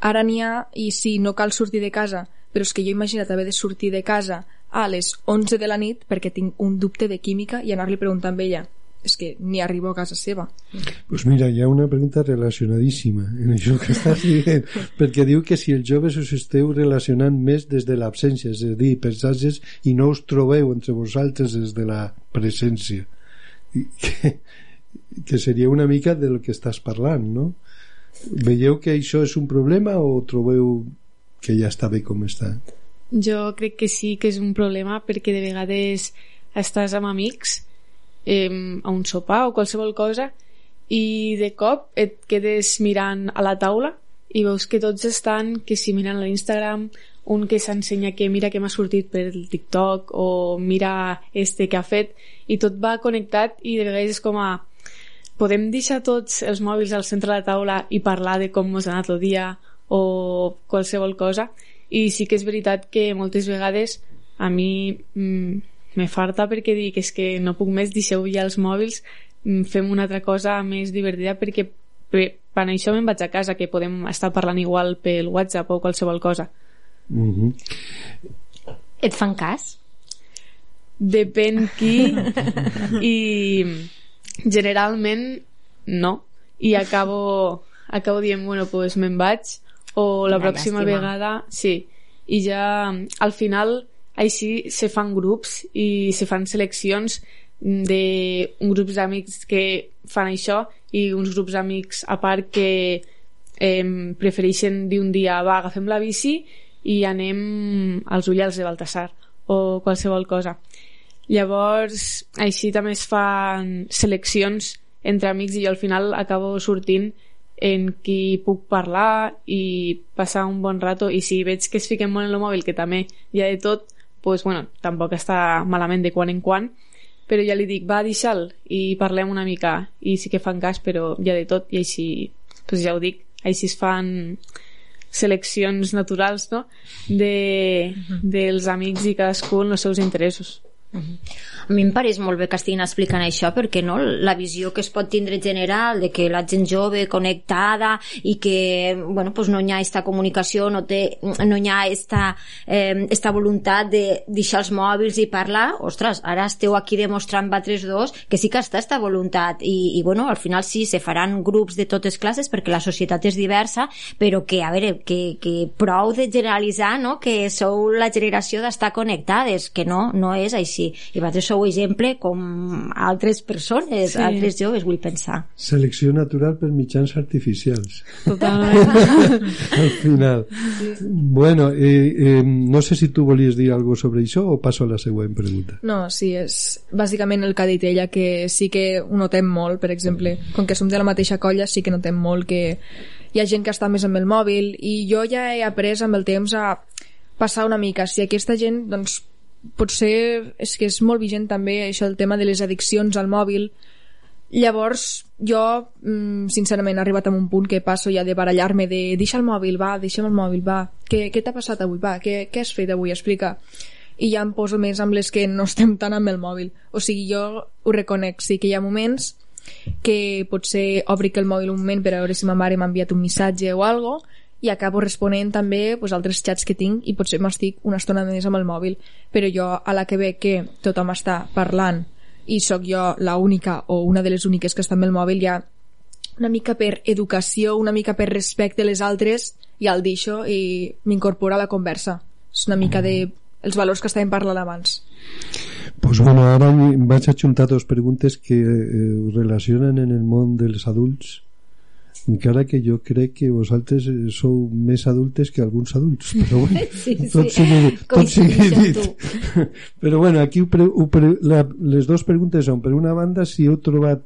Ara n'hi ha i sí, no cal sortir de casa, però és que jo he imaginat haver de sortir de casa a les 11 de la nit perquè tinc un dubte de química i anar-li preguntant a ella és que ni arribo a casa seva. Pues mira, hi ha una pregunta relacionadíssima en això que estàs dient, perquè diu que si els joves us esteu relacionant més des de l'absència, és a dir, personatges i no us trobeu entre vosaltres des de la presència. Que, que seria una mica del que estàs parlant, no? Veieu que això és un problema o trobeu que ja està bé com està? Jo crec que sí que és un problema perquè de vegades estàs amb amics eh, a un sopar o qualsevol cosa i de cop et quedes mirant a la taula i veus que tots estan que si miren a l'Instagram un que s'ensenya que mira que m'ha sortit per el TikTok o mira este que ha fet i tot va connectat i de vegades és com a podem deixar tots els mòbils al centre de la taula i parlar de com ens ha anat el dia o qualsevol cosa? I sí que és veritat que moltes vegades a mi mm, me farta perquè dic és que no puc més, deixeu ja els mòbils mm, fem una altra cosa més divertida perquè per, per això me'n vaig a casa que podem estar parlant igual pel WhatsApp o qualsevol cosa Mm -hmm. Et fan cas? depèn qui i generalment no i acabo, acabo dient bueno, pues me'n vaig o la Quina pròxima llàstima. vegada sí, i ja al final així se fan grups i se fan seleccions de uns grups d'amics que fan això i uns grups d'amics a part que eh, prefereixen dir un dia va, agafem la bici i anem als ullals de Baltasar o qualsevol cosa. Llavors així també es fan seleccions entre amics i jo al final acabo sortint en qui puc parlar i passar un bon rato. I si veig que es fiquen molt en el mòbil que també hi ha de tot pues, bueno, tampoc està malament de quan en quan però ja li dic, va, deixa'l i parlem una mica. I sí que fan cas però ha de tot i així pues ja ho dic, així es fan seleccions naturals no? de, dels amics i cadascun els seus interessos A mi em pareix molt bé que estiguin explicant això perquè no, la visió que es pot tindre general de que la gent jove connectada i que bueno, pues no hi ha esta comunicació, no, té, no hi ha esta, eh, esta voluntat de deixar els mòbils i parlar, ostres, ara esteu aquí demostrant vosaltres dos que sí que està esta voluntat i, i bueno, al final sí, se faran grups de totes classes perquè la societat és diversa però que, a veure, que, que prou de generalitzar no? que sou la generació d'estar connectades, que no, no és així i vosaltres sou exemple com altres persones, Sí. sí. altres joves, vull pensar. Selecció natural per mitjans artificials. totalment Al final. Bueno, eh, eh, no sé si tu volies dir alguna sobre això o passo a la següent pregunta. No, sí, és bàsicament el que ha dit ella, que sí que ho notem molt, per exemple, com que som de la mateixa colla, sí que notem molt que hi ha gent que està més amb el mòbil i jo ja he après amb el temps a passar una mica. Si aquesta gent, doncs, potser és que és molt vigent també això el tema de les addiccions al mòbil. Llavors jo mm, sincerament he arribat a un punt que passo ja de barallar-me de deixa el mòbil, va, deixa'm el mòbil, va. Què, què t'ha passat avui, va, què, què has fet avui, explica. I ja em poso més amb les que no estem tant amb el mòbil. O sigui, jo ho reconec, sí que hi ha moments que potser obric el mòbil un moment per a veure si ma mare m'ha enviat un missatge o algo i acabo responent també pues, altres xats que tinc i potser m'estic una estona més amb el mòbil. Però jo a la que veig que tothom està parlant i sóc jo la única o una de les úniques que està amb el mòbil ja una mica per educació, una mica per respecte a les altres ja el deixo i m'incorporo a la conversa. És una mica de els valors que estàvem parlant abans. Pues bueno, ara vaig ajuntar dos preguntes que eh, relacionen en el món dels adults encara que jo crec que vosaltres eh, sou més adultes que alguns adults però bueno, Sí, sí, tot sigui, tot sigui dit. Però bueno, aquí ho pre, ho pre, la, les dues preguntes són per una banda si heu trobat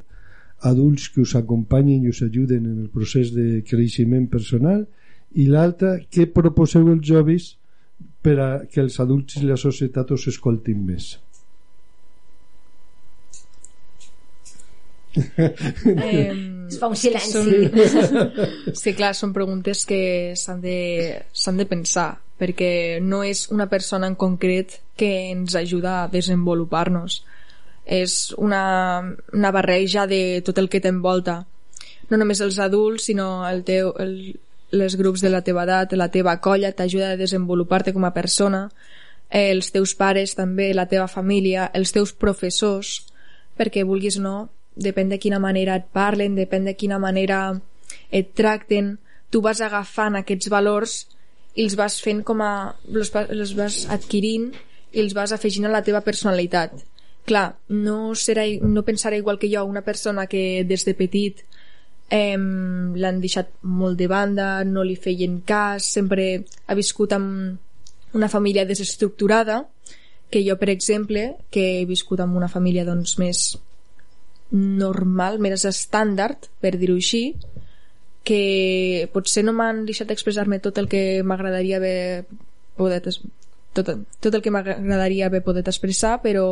adults que us acompanyin i us ajuden en el procés de creixement personal i l'altra, què proposeu els joves per a que els adults i la societat us escoltin més? Eh, Es fa un silenci. Són... Sí, clar, són preguntes que s'han de, de pensar, perquè no és una persona en concret que ens ajuda a desenvolupar-nos. És una, una barreja de tot el que t'envolta. No només els adults, sinó el teu, el, les grups de la teva edat, la teva colla, t'ajuda a desenvolupar-te com a persona, eh, els teus pares també, la teva família, els teus professors, perquè vulguis o no, depèn de quina manera et parlen, depèn de quina manera et tracten, tu vas agafant aquests valors i els vas fent com a... els, els vas adquirint i els vas afegint a la teva personalitat. Clar, no, serà, no pensarà igual que jo una persona que des de petit eh, l'han deixat molt de banda, no li feien cas, sempre ha viscut amb una família desestructurada, que jo, per exemple, que he viscut amb una família doncs, més normal, més estàndard, per dir-ho així, que potser no m'han deixat expressar-me tot el que m'agradaria haver podet tot, tot el que m'agradaria haver podet expressar, però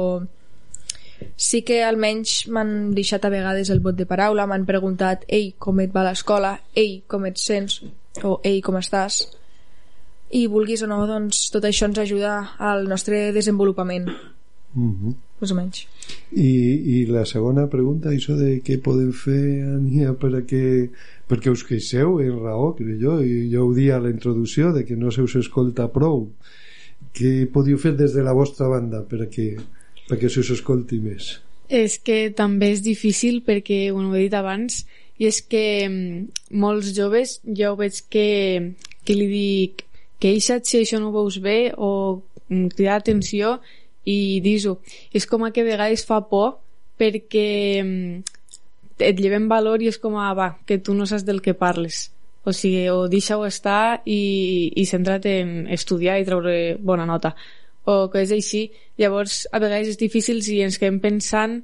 sí que almenys m'han deixat a vegades el vot de paraula, m'han preguntat ei, com et va l'escola, ei, com et sents? O ei, com estàs? I vulguis o no, doncs tot això ens ajuda al nostre desenvolupament. Mm -hmm. Més o menys I, I la segona pregunta, això de què podem fer, Ania, per a que, perquè us queixeu en raó, crec jo, i jo ho dia a la introducció, de que no se us escolta prou. Què podíeu fer des de la vostra banda per a que, perquè se us escolti més? És que també és difícil perquè, bueno, ho he dit abans, i és que mm, molts joves jo veig que, que li dic queixa't si això no ho veus bé o mm, cridar atenció i dis-ho. És com a que a vegades fa por perquè mm, et lleven valor i és com a, va, que tu no saps del que parles. O sigui, o deixa-ho estar i, i centra't en estudiar i treure bona nota. O que és així. Llavors, a vegades és difícil si ens quedem pensant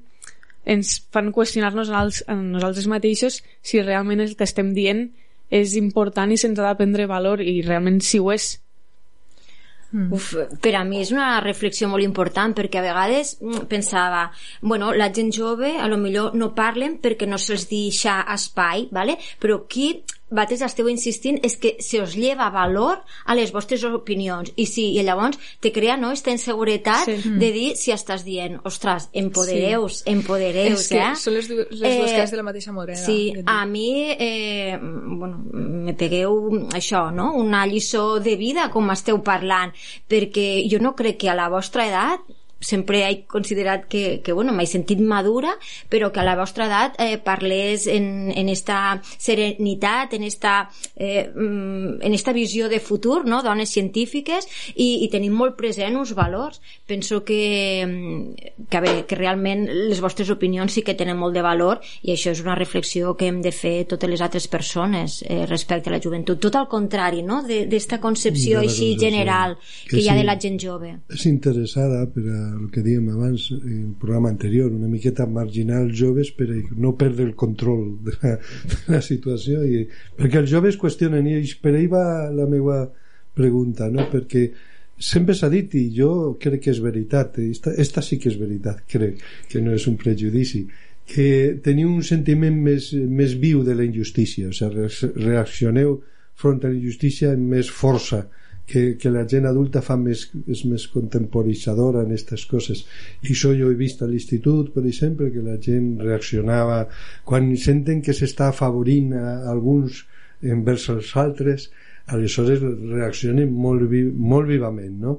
ens fan qüestionar-nos a nosaltres mateixos si realment el que estem dient és important i se'ns ha de prendre valor i realment si ho és. Uf, per a mi és una reflexió molt important perquè a vegades mm, pensava bueno, la gent jove a lo millor no parlen perquè no se'ls deixa espai vale? però aquí vosaltres esteu insistint és que se us lleva valor a les vostres opinions i sí, i llavors te crea no, aquesta inseguretat sí. de dir si estàs dient ostres, empodereus, sí. empodereus és que eh? són les, du les dues cares de la mateixa moneda Sí, a mi eh, bueno, me pegueu això, no? una lliçó de vida com esteu parlant perquè jo no crec que a la vostra edat sempre he considerat que, que bueno, m'he sentit madura, però que a la vostra edat eh, parlés en, en esta serenitat, en esta, eh, en esta visió de futur, no? dones científiques, i, i tenim molt present uns valors. Penso que, que, a veure, que realment les vostres opinions sí que tenen molt de valor i això és una reflexió que hem de fer totes les altres persones eh, respecte a la joventut. Tot al contrari, no? d'esta concepció De així general que, Que hi ha sí. de la gent jove. És interessada per a el que dèiem abans en el programa anterior, una miqueta marginar els joves per no perdre el control de la, de la situació i, perquè els joves qüestionen i per ahí va la meva pregunta no? perquè sempre s'ha dit i jo crec que és veritat esta, esta sí que és veritat crec que no és un prejudici que teniu un sentiment més, més viu de la injustícia o sigui, reaccioneu front a la injustícia amb més força que, que la gent adulta fa més, és més contemporitzadora en aquestes coses i això jo he vist a l'institut per exemple que la gent reaccionava quan senten que s'està afavorint a alguns envers els altres aleshores reaccionen molt, molt vivament no?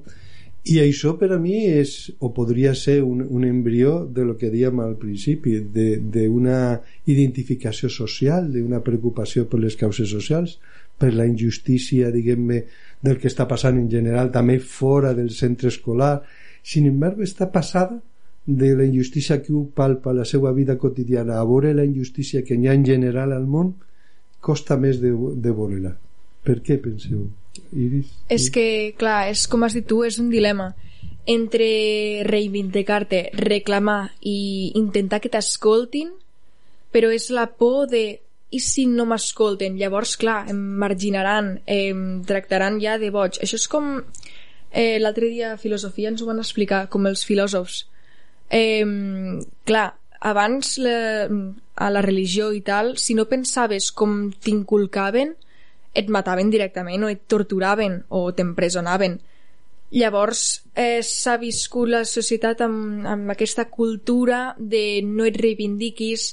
I això per a mi és o podria ser un, un embrió de lo que dèiem al principi d'una identificació social d'una preocupació per les causes socials per la injustícia diguem-ne del que està passant en general també fora del centre escolar sin embargo està passada de la injustícia que ho palpa la seva vida quotidiana a veure la injustícia que hi ha en general al món costa més de, de veure-la per què penseu? Iris? És que, clar, és com has dit tu, és un dilema entre reivindicar-te, reclamar i intentar que t'escoltin, però és la por de i si no m'escolten? Llavors, clar, em marginaran, em tractaran ja de boig. Això és com... Eh, L'altre dia a filosofia ens ho van explicar, com els filòsofs. Eh, clar, abans la, a la religió i tal, si no pensaves com t'inculcaven, et mataven directament o et torturaven o t'empresonaven. Llavors eh, s'ha viscut la societat amb, amb aquesta cultura de no et reivindiquis,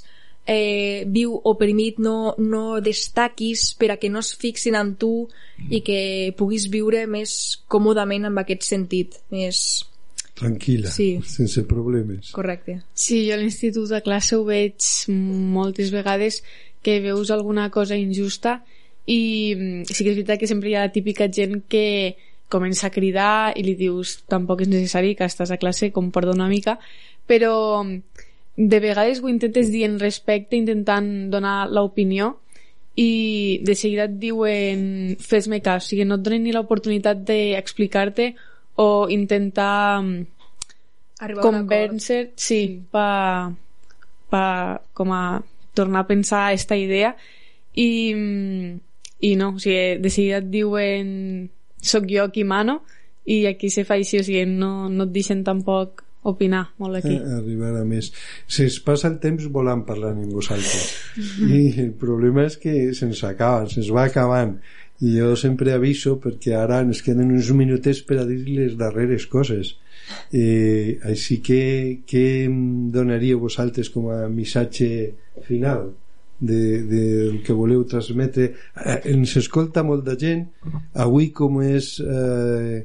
eh, viu oprimit, no, no destaquis per a que no es fixin en tu i que puguis viure més còmodament amb aquest sentit, més tranquil·la, Sí. sense problemes correcte. Sí, jo a l'institut de classe ho veig moltes vegades que veus alguna cosa injusta i mm, sí que és veritat que sempre hi ha la típica gent que comença a cridar i li dius tampoc és necessari que estàs a classe, com perdona una mica, però mm, de vegades ho intentes dir en respecte, intentant donar l'opinió i de seguida et diuen fes-me cas, o sigui, no et donen ni l'oportunitat d'explicar-te o intentar mm, Arribar convèncer sí, pa, pa com a tornar a pensar aquesta idea i, i no, o sigui, de seguida et diuen soc jo qui mano i aquí se fa així, o sigui, no, no et deixen tampoc opinar molt aquí. a, arribar a més. Se'ns passa el temps volant parlant amb vosaltres. I el problema és que se'ns acaba, se'ns va acabant. I jo sempre aviso perquè ara ens queden uns minutets per a dir les darreres coses. Eh, així que què donaríeu vosaltres com a missatge final de, de, del que voleu transmetre? Eh, ens escolta molta gent. Avui com és... Eh,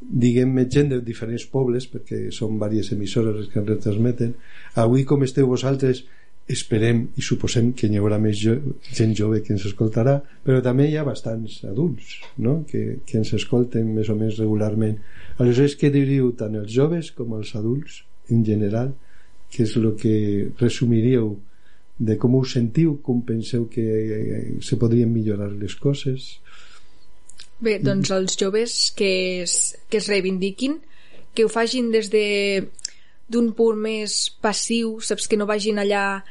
diguem-me gent de diferents pobles perquè són diverses emissores les que retransmeten avui com esteu vosaltres esperem i suposem que hi haurà més jo, gent jove que ens escoltarà però també hi ha bastants adults no? que, que ens escolten més o menys regularment aleshores què diríeu tant els joves com els adults en general que és el que resumiríeu de com us sentiu, com penseu que eh, se podrien millorar les coses. Bé, doncs els joves que es, que es reivindiquin, que ho fagin des de d'un punt més passiu, saps que no vagin allà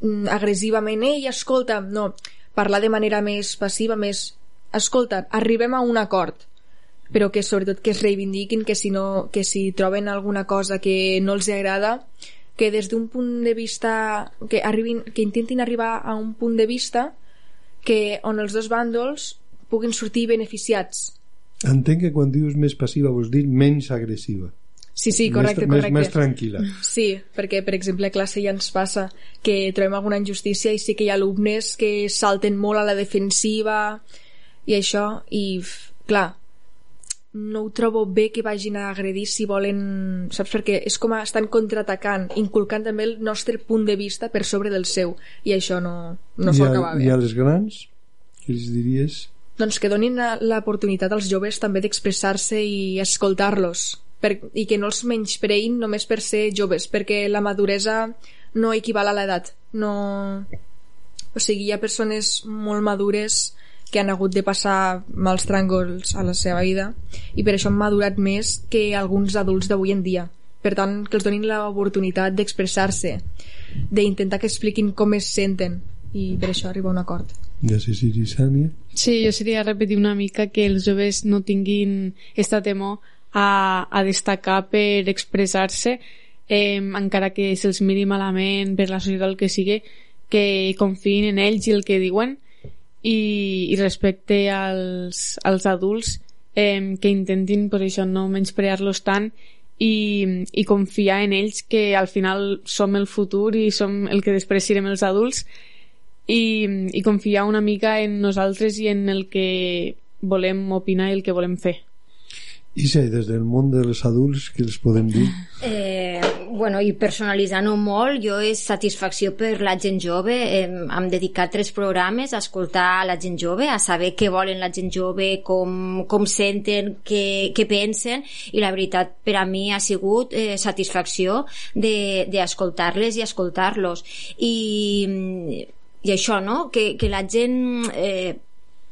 mm, agressivament, ei, escolta, no, parlar de manera més passiva, més, escolta, arribem a un acord, però que sobretot que es reivindiquin, que si, no, que si troben alguna cosa que no els agrada, que des d'un punt de vista, que, arribin, que intentin arribar a un punt de vista que on els dos bàndols puguin sortir beneficiats. Entenc que quan dius més passiva vols dir menys agressiva. Sí, sí, correcte, més, correcte. Més, més tranquil·la. Sí, perquè, per exemple, a classe ja ens passa que trobem alguna injustícia i sí que hi ha alumnes que salten molt a la defensiva i això, i clar, no ho trobo bé que vagin a agredir si volen, saps? Perquè és com a estan contraatacant, inculcant també el nostre punt de vista per sobre del seu, i això no, no s'ho acaba bé. I als grans, què els diries? doncs que donin l'oportunitat als joves també d'expressar-se i escoltar-los per, i que no els menyspreïn només per ser joves perquè la maduresa no equival a l'edat no... o sigui, hi ha persones molt madures que han hagut de passar mals tràngols a la seva vida i per això han madurat més que alguns adults d'avui en dia. Per tant que els donin l'oportunitat d'expressar-se d'intentar que expliquin com es senten i per això arriba a un acord. Ja sé si Sània. Sí, jo seria repetir una mica que els joves no tinguin esta temor a, a destacar per expressar-se eh, encara que se'ls miri malament per la societat el que sigui que confiïn en ells i el que diuen i, i respecte als, als adults eh, que intentin per això no menysprear-los tant i, i confiar en ells que al final som el futur i som el que després serem els adults i, i confiar una mica en nosaltres i en el que volem opinar i el que volem fer. Isa, des del món dels adults, què els podem dir? Eh, bueno, i personalitzant-ho molt, jo és satisfacció per la gent jove. Eh, hem dedicat tres programes a escoltar la gent jove, a saber què volen la gent jove, com, com senten, què, què pensen, i la veritat per a mi ha sigut eh, satisfacció d'escoltar-les de, i escoltar-los. I i això, no? Que, que la gent eh,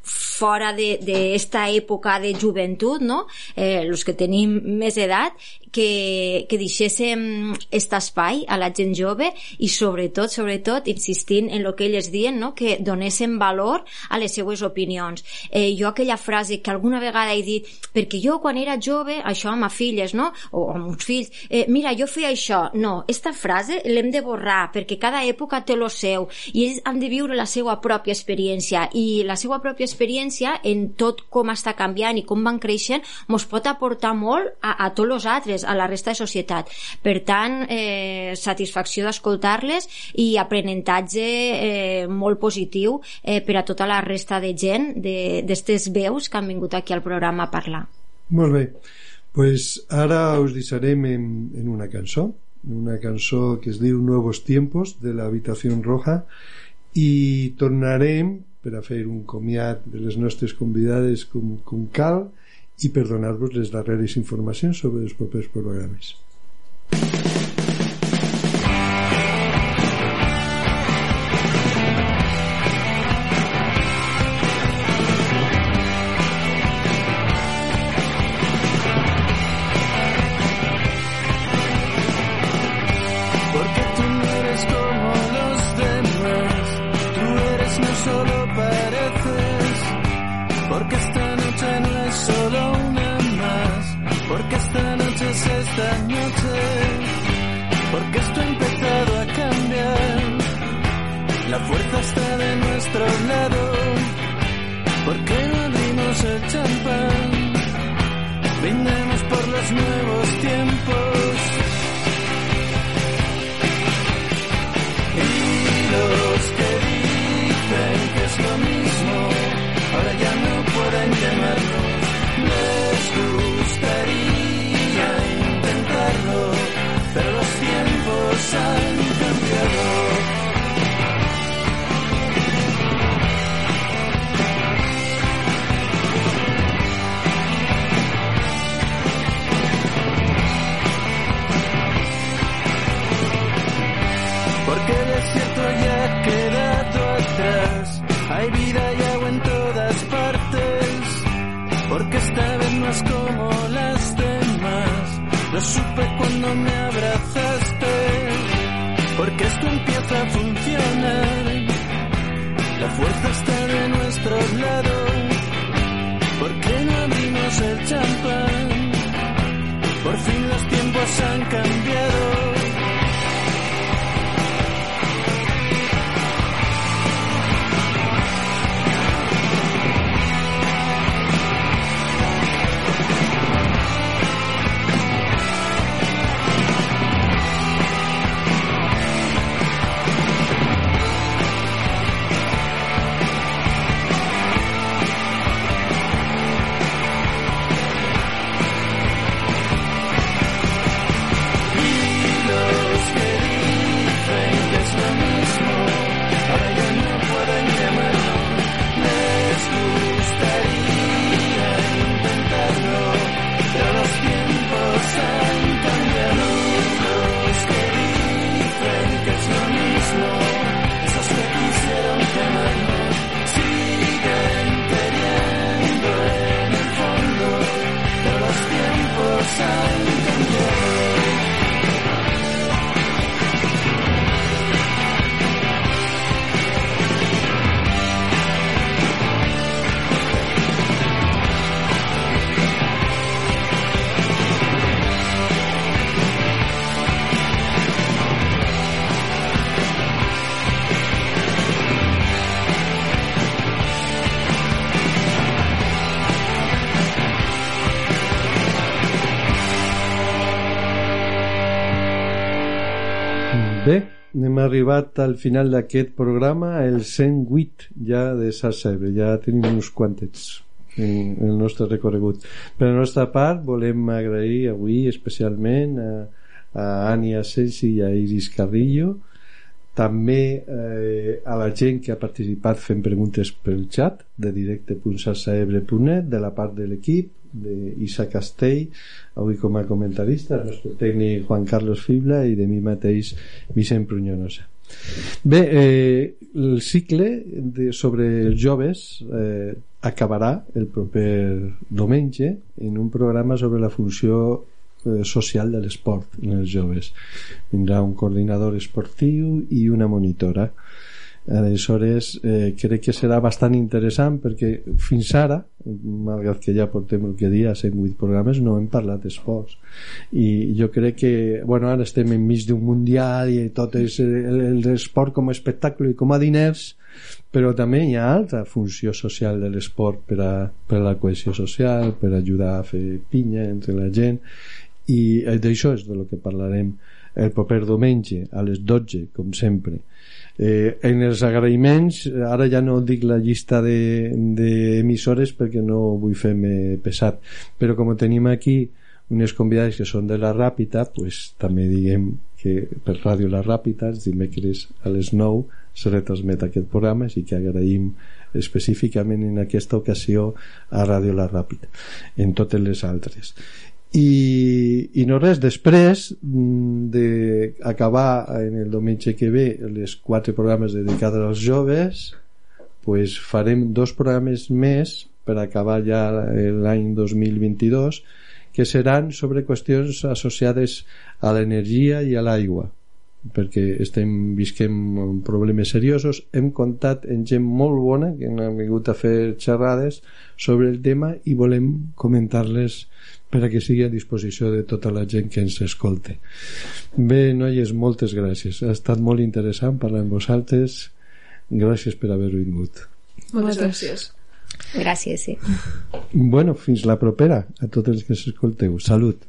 fora d'esta època de joventut, no? Eh, els que tenim més edat, que, que deixéssim aquest espai a la gent jove i sobretot, sobretot, insistint en el que elles diuen, no? que donéssim valor a les seues opinions. Eh, jo aquella frase que alguna vegada he dit, perquè jo quan era jove, això amb filles, no? o amb uns fills, eh, mira, jo feia això. No, esta frase l'hem de borrar, perquè cada època té lo seu, i ells han de viure la seva pròpia experiència, i la seva pròpia experiència en tot com està canviant i com van creixent, mos pot aportar molt a, a tots els altres, a la resta de societat. Per tant, eh, satisfacció d'escoltar-les i aprenentatge eh, molt positiu eh, per a tota la resta de gent d'aquestes veus que han vingut aquí al programa a parlar. Molt bé. pues ara us deixarem en, en una cançó, una cançó que es diu Nuevos Tiempos, de la Habitación Roja, i tornarem per a fer un comiat de les nostres convidades com, com cal i per donar-vos les darreres informacions sobre els propers programes. Arribat al final d'aquest programa, el 108 ja de Sarcebre, ja tenim uns quantets en, el nostre recorregut. Per la nostra part, volem agrair avui especialment a, a Ània Sensi i a Iris Carrillo, també eh, a la gent que ha participat fent preguntes pel xat de directe.sarsaebre.net de la part de l'equip d'Isa Castell avui com a comentarista el nostre tècnic Juan Carlos Fibla i de mi mateix Vicent Prunyonosa. Bé, eh, el cicle de, sobre els joves eh, acabarà el proper diumenge en un programa sobre la funció eh, social de l'esport en els joves. Vindrà un coordinador esportiu i una monitora aleshores eh, crec que serà bastant interessant perquè fins ara malgrat que ja portem el que dia 108 programes no hem parlat d'esports. I jo crec que bueno, ara estem enmig d'un mundial i tot és l'esport com a espectacle i com a diners però també hi ha altra funció social de l'esport per, a, per a la cohesió social per ajudar a fer pinya entre la gent. I d'això és de lo que parlarem el proper diumenge a les 12 com sempre eh, en els agraïments ara ja no dic la llista d'emissores de, perquè no vull fer-me pesat però com tenim aquí unes convidades que són de la Ràpita pues, també diguem que per Ràdio La Ràpita els dimecres a les 9 se retransmet aquest programa i que agraïm específicament en aquesta ocasió a Ràdio La Ràpita en totes les altres i, i no res, després d'acabar en el diumenge que ve les quatre programes dedicats als joves pues farem dos programes més per acabar ja l'any 2022 que seran sobre qüestions associades a l'energia i a l'aigua perquè estem visquem problemes seriosos hem comptat en gent molt bona que han vingut a fer xerrades sobre el tema i volem comentar-les per a que sigui a disposició de tota la gent que ens escolte bé, noies, moltes gràcies ha estat molt interessant parlar amb vosaltres Gràcies per haver vingut. Moltes gràcies. Gràcies, sí. Bueno, fins la propera a tots els que s'escolteu. Salut.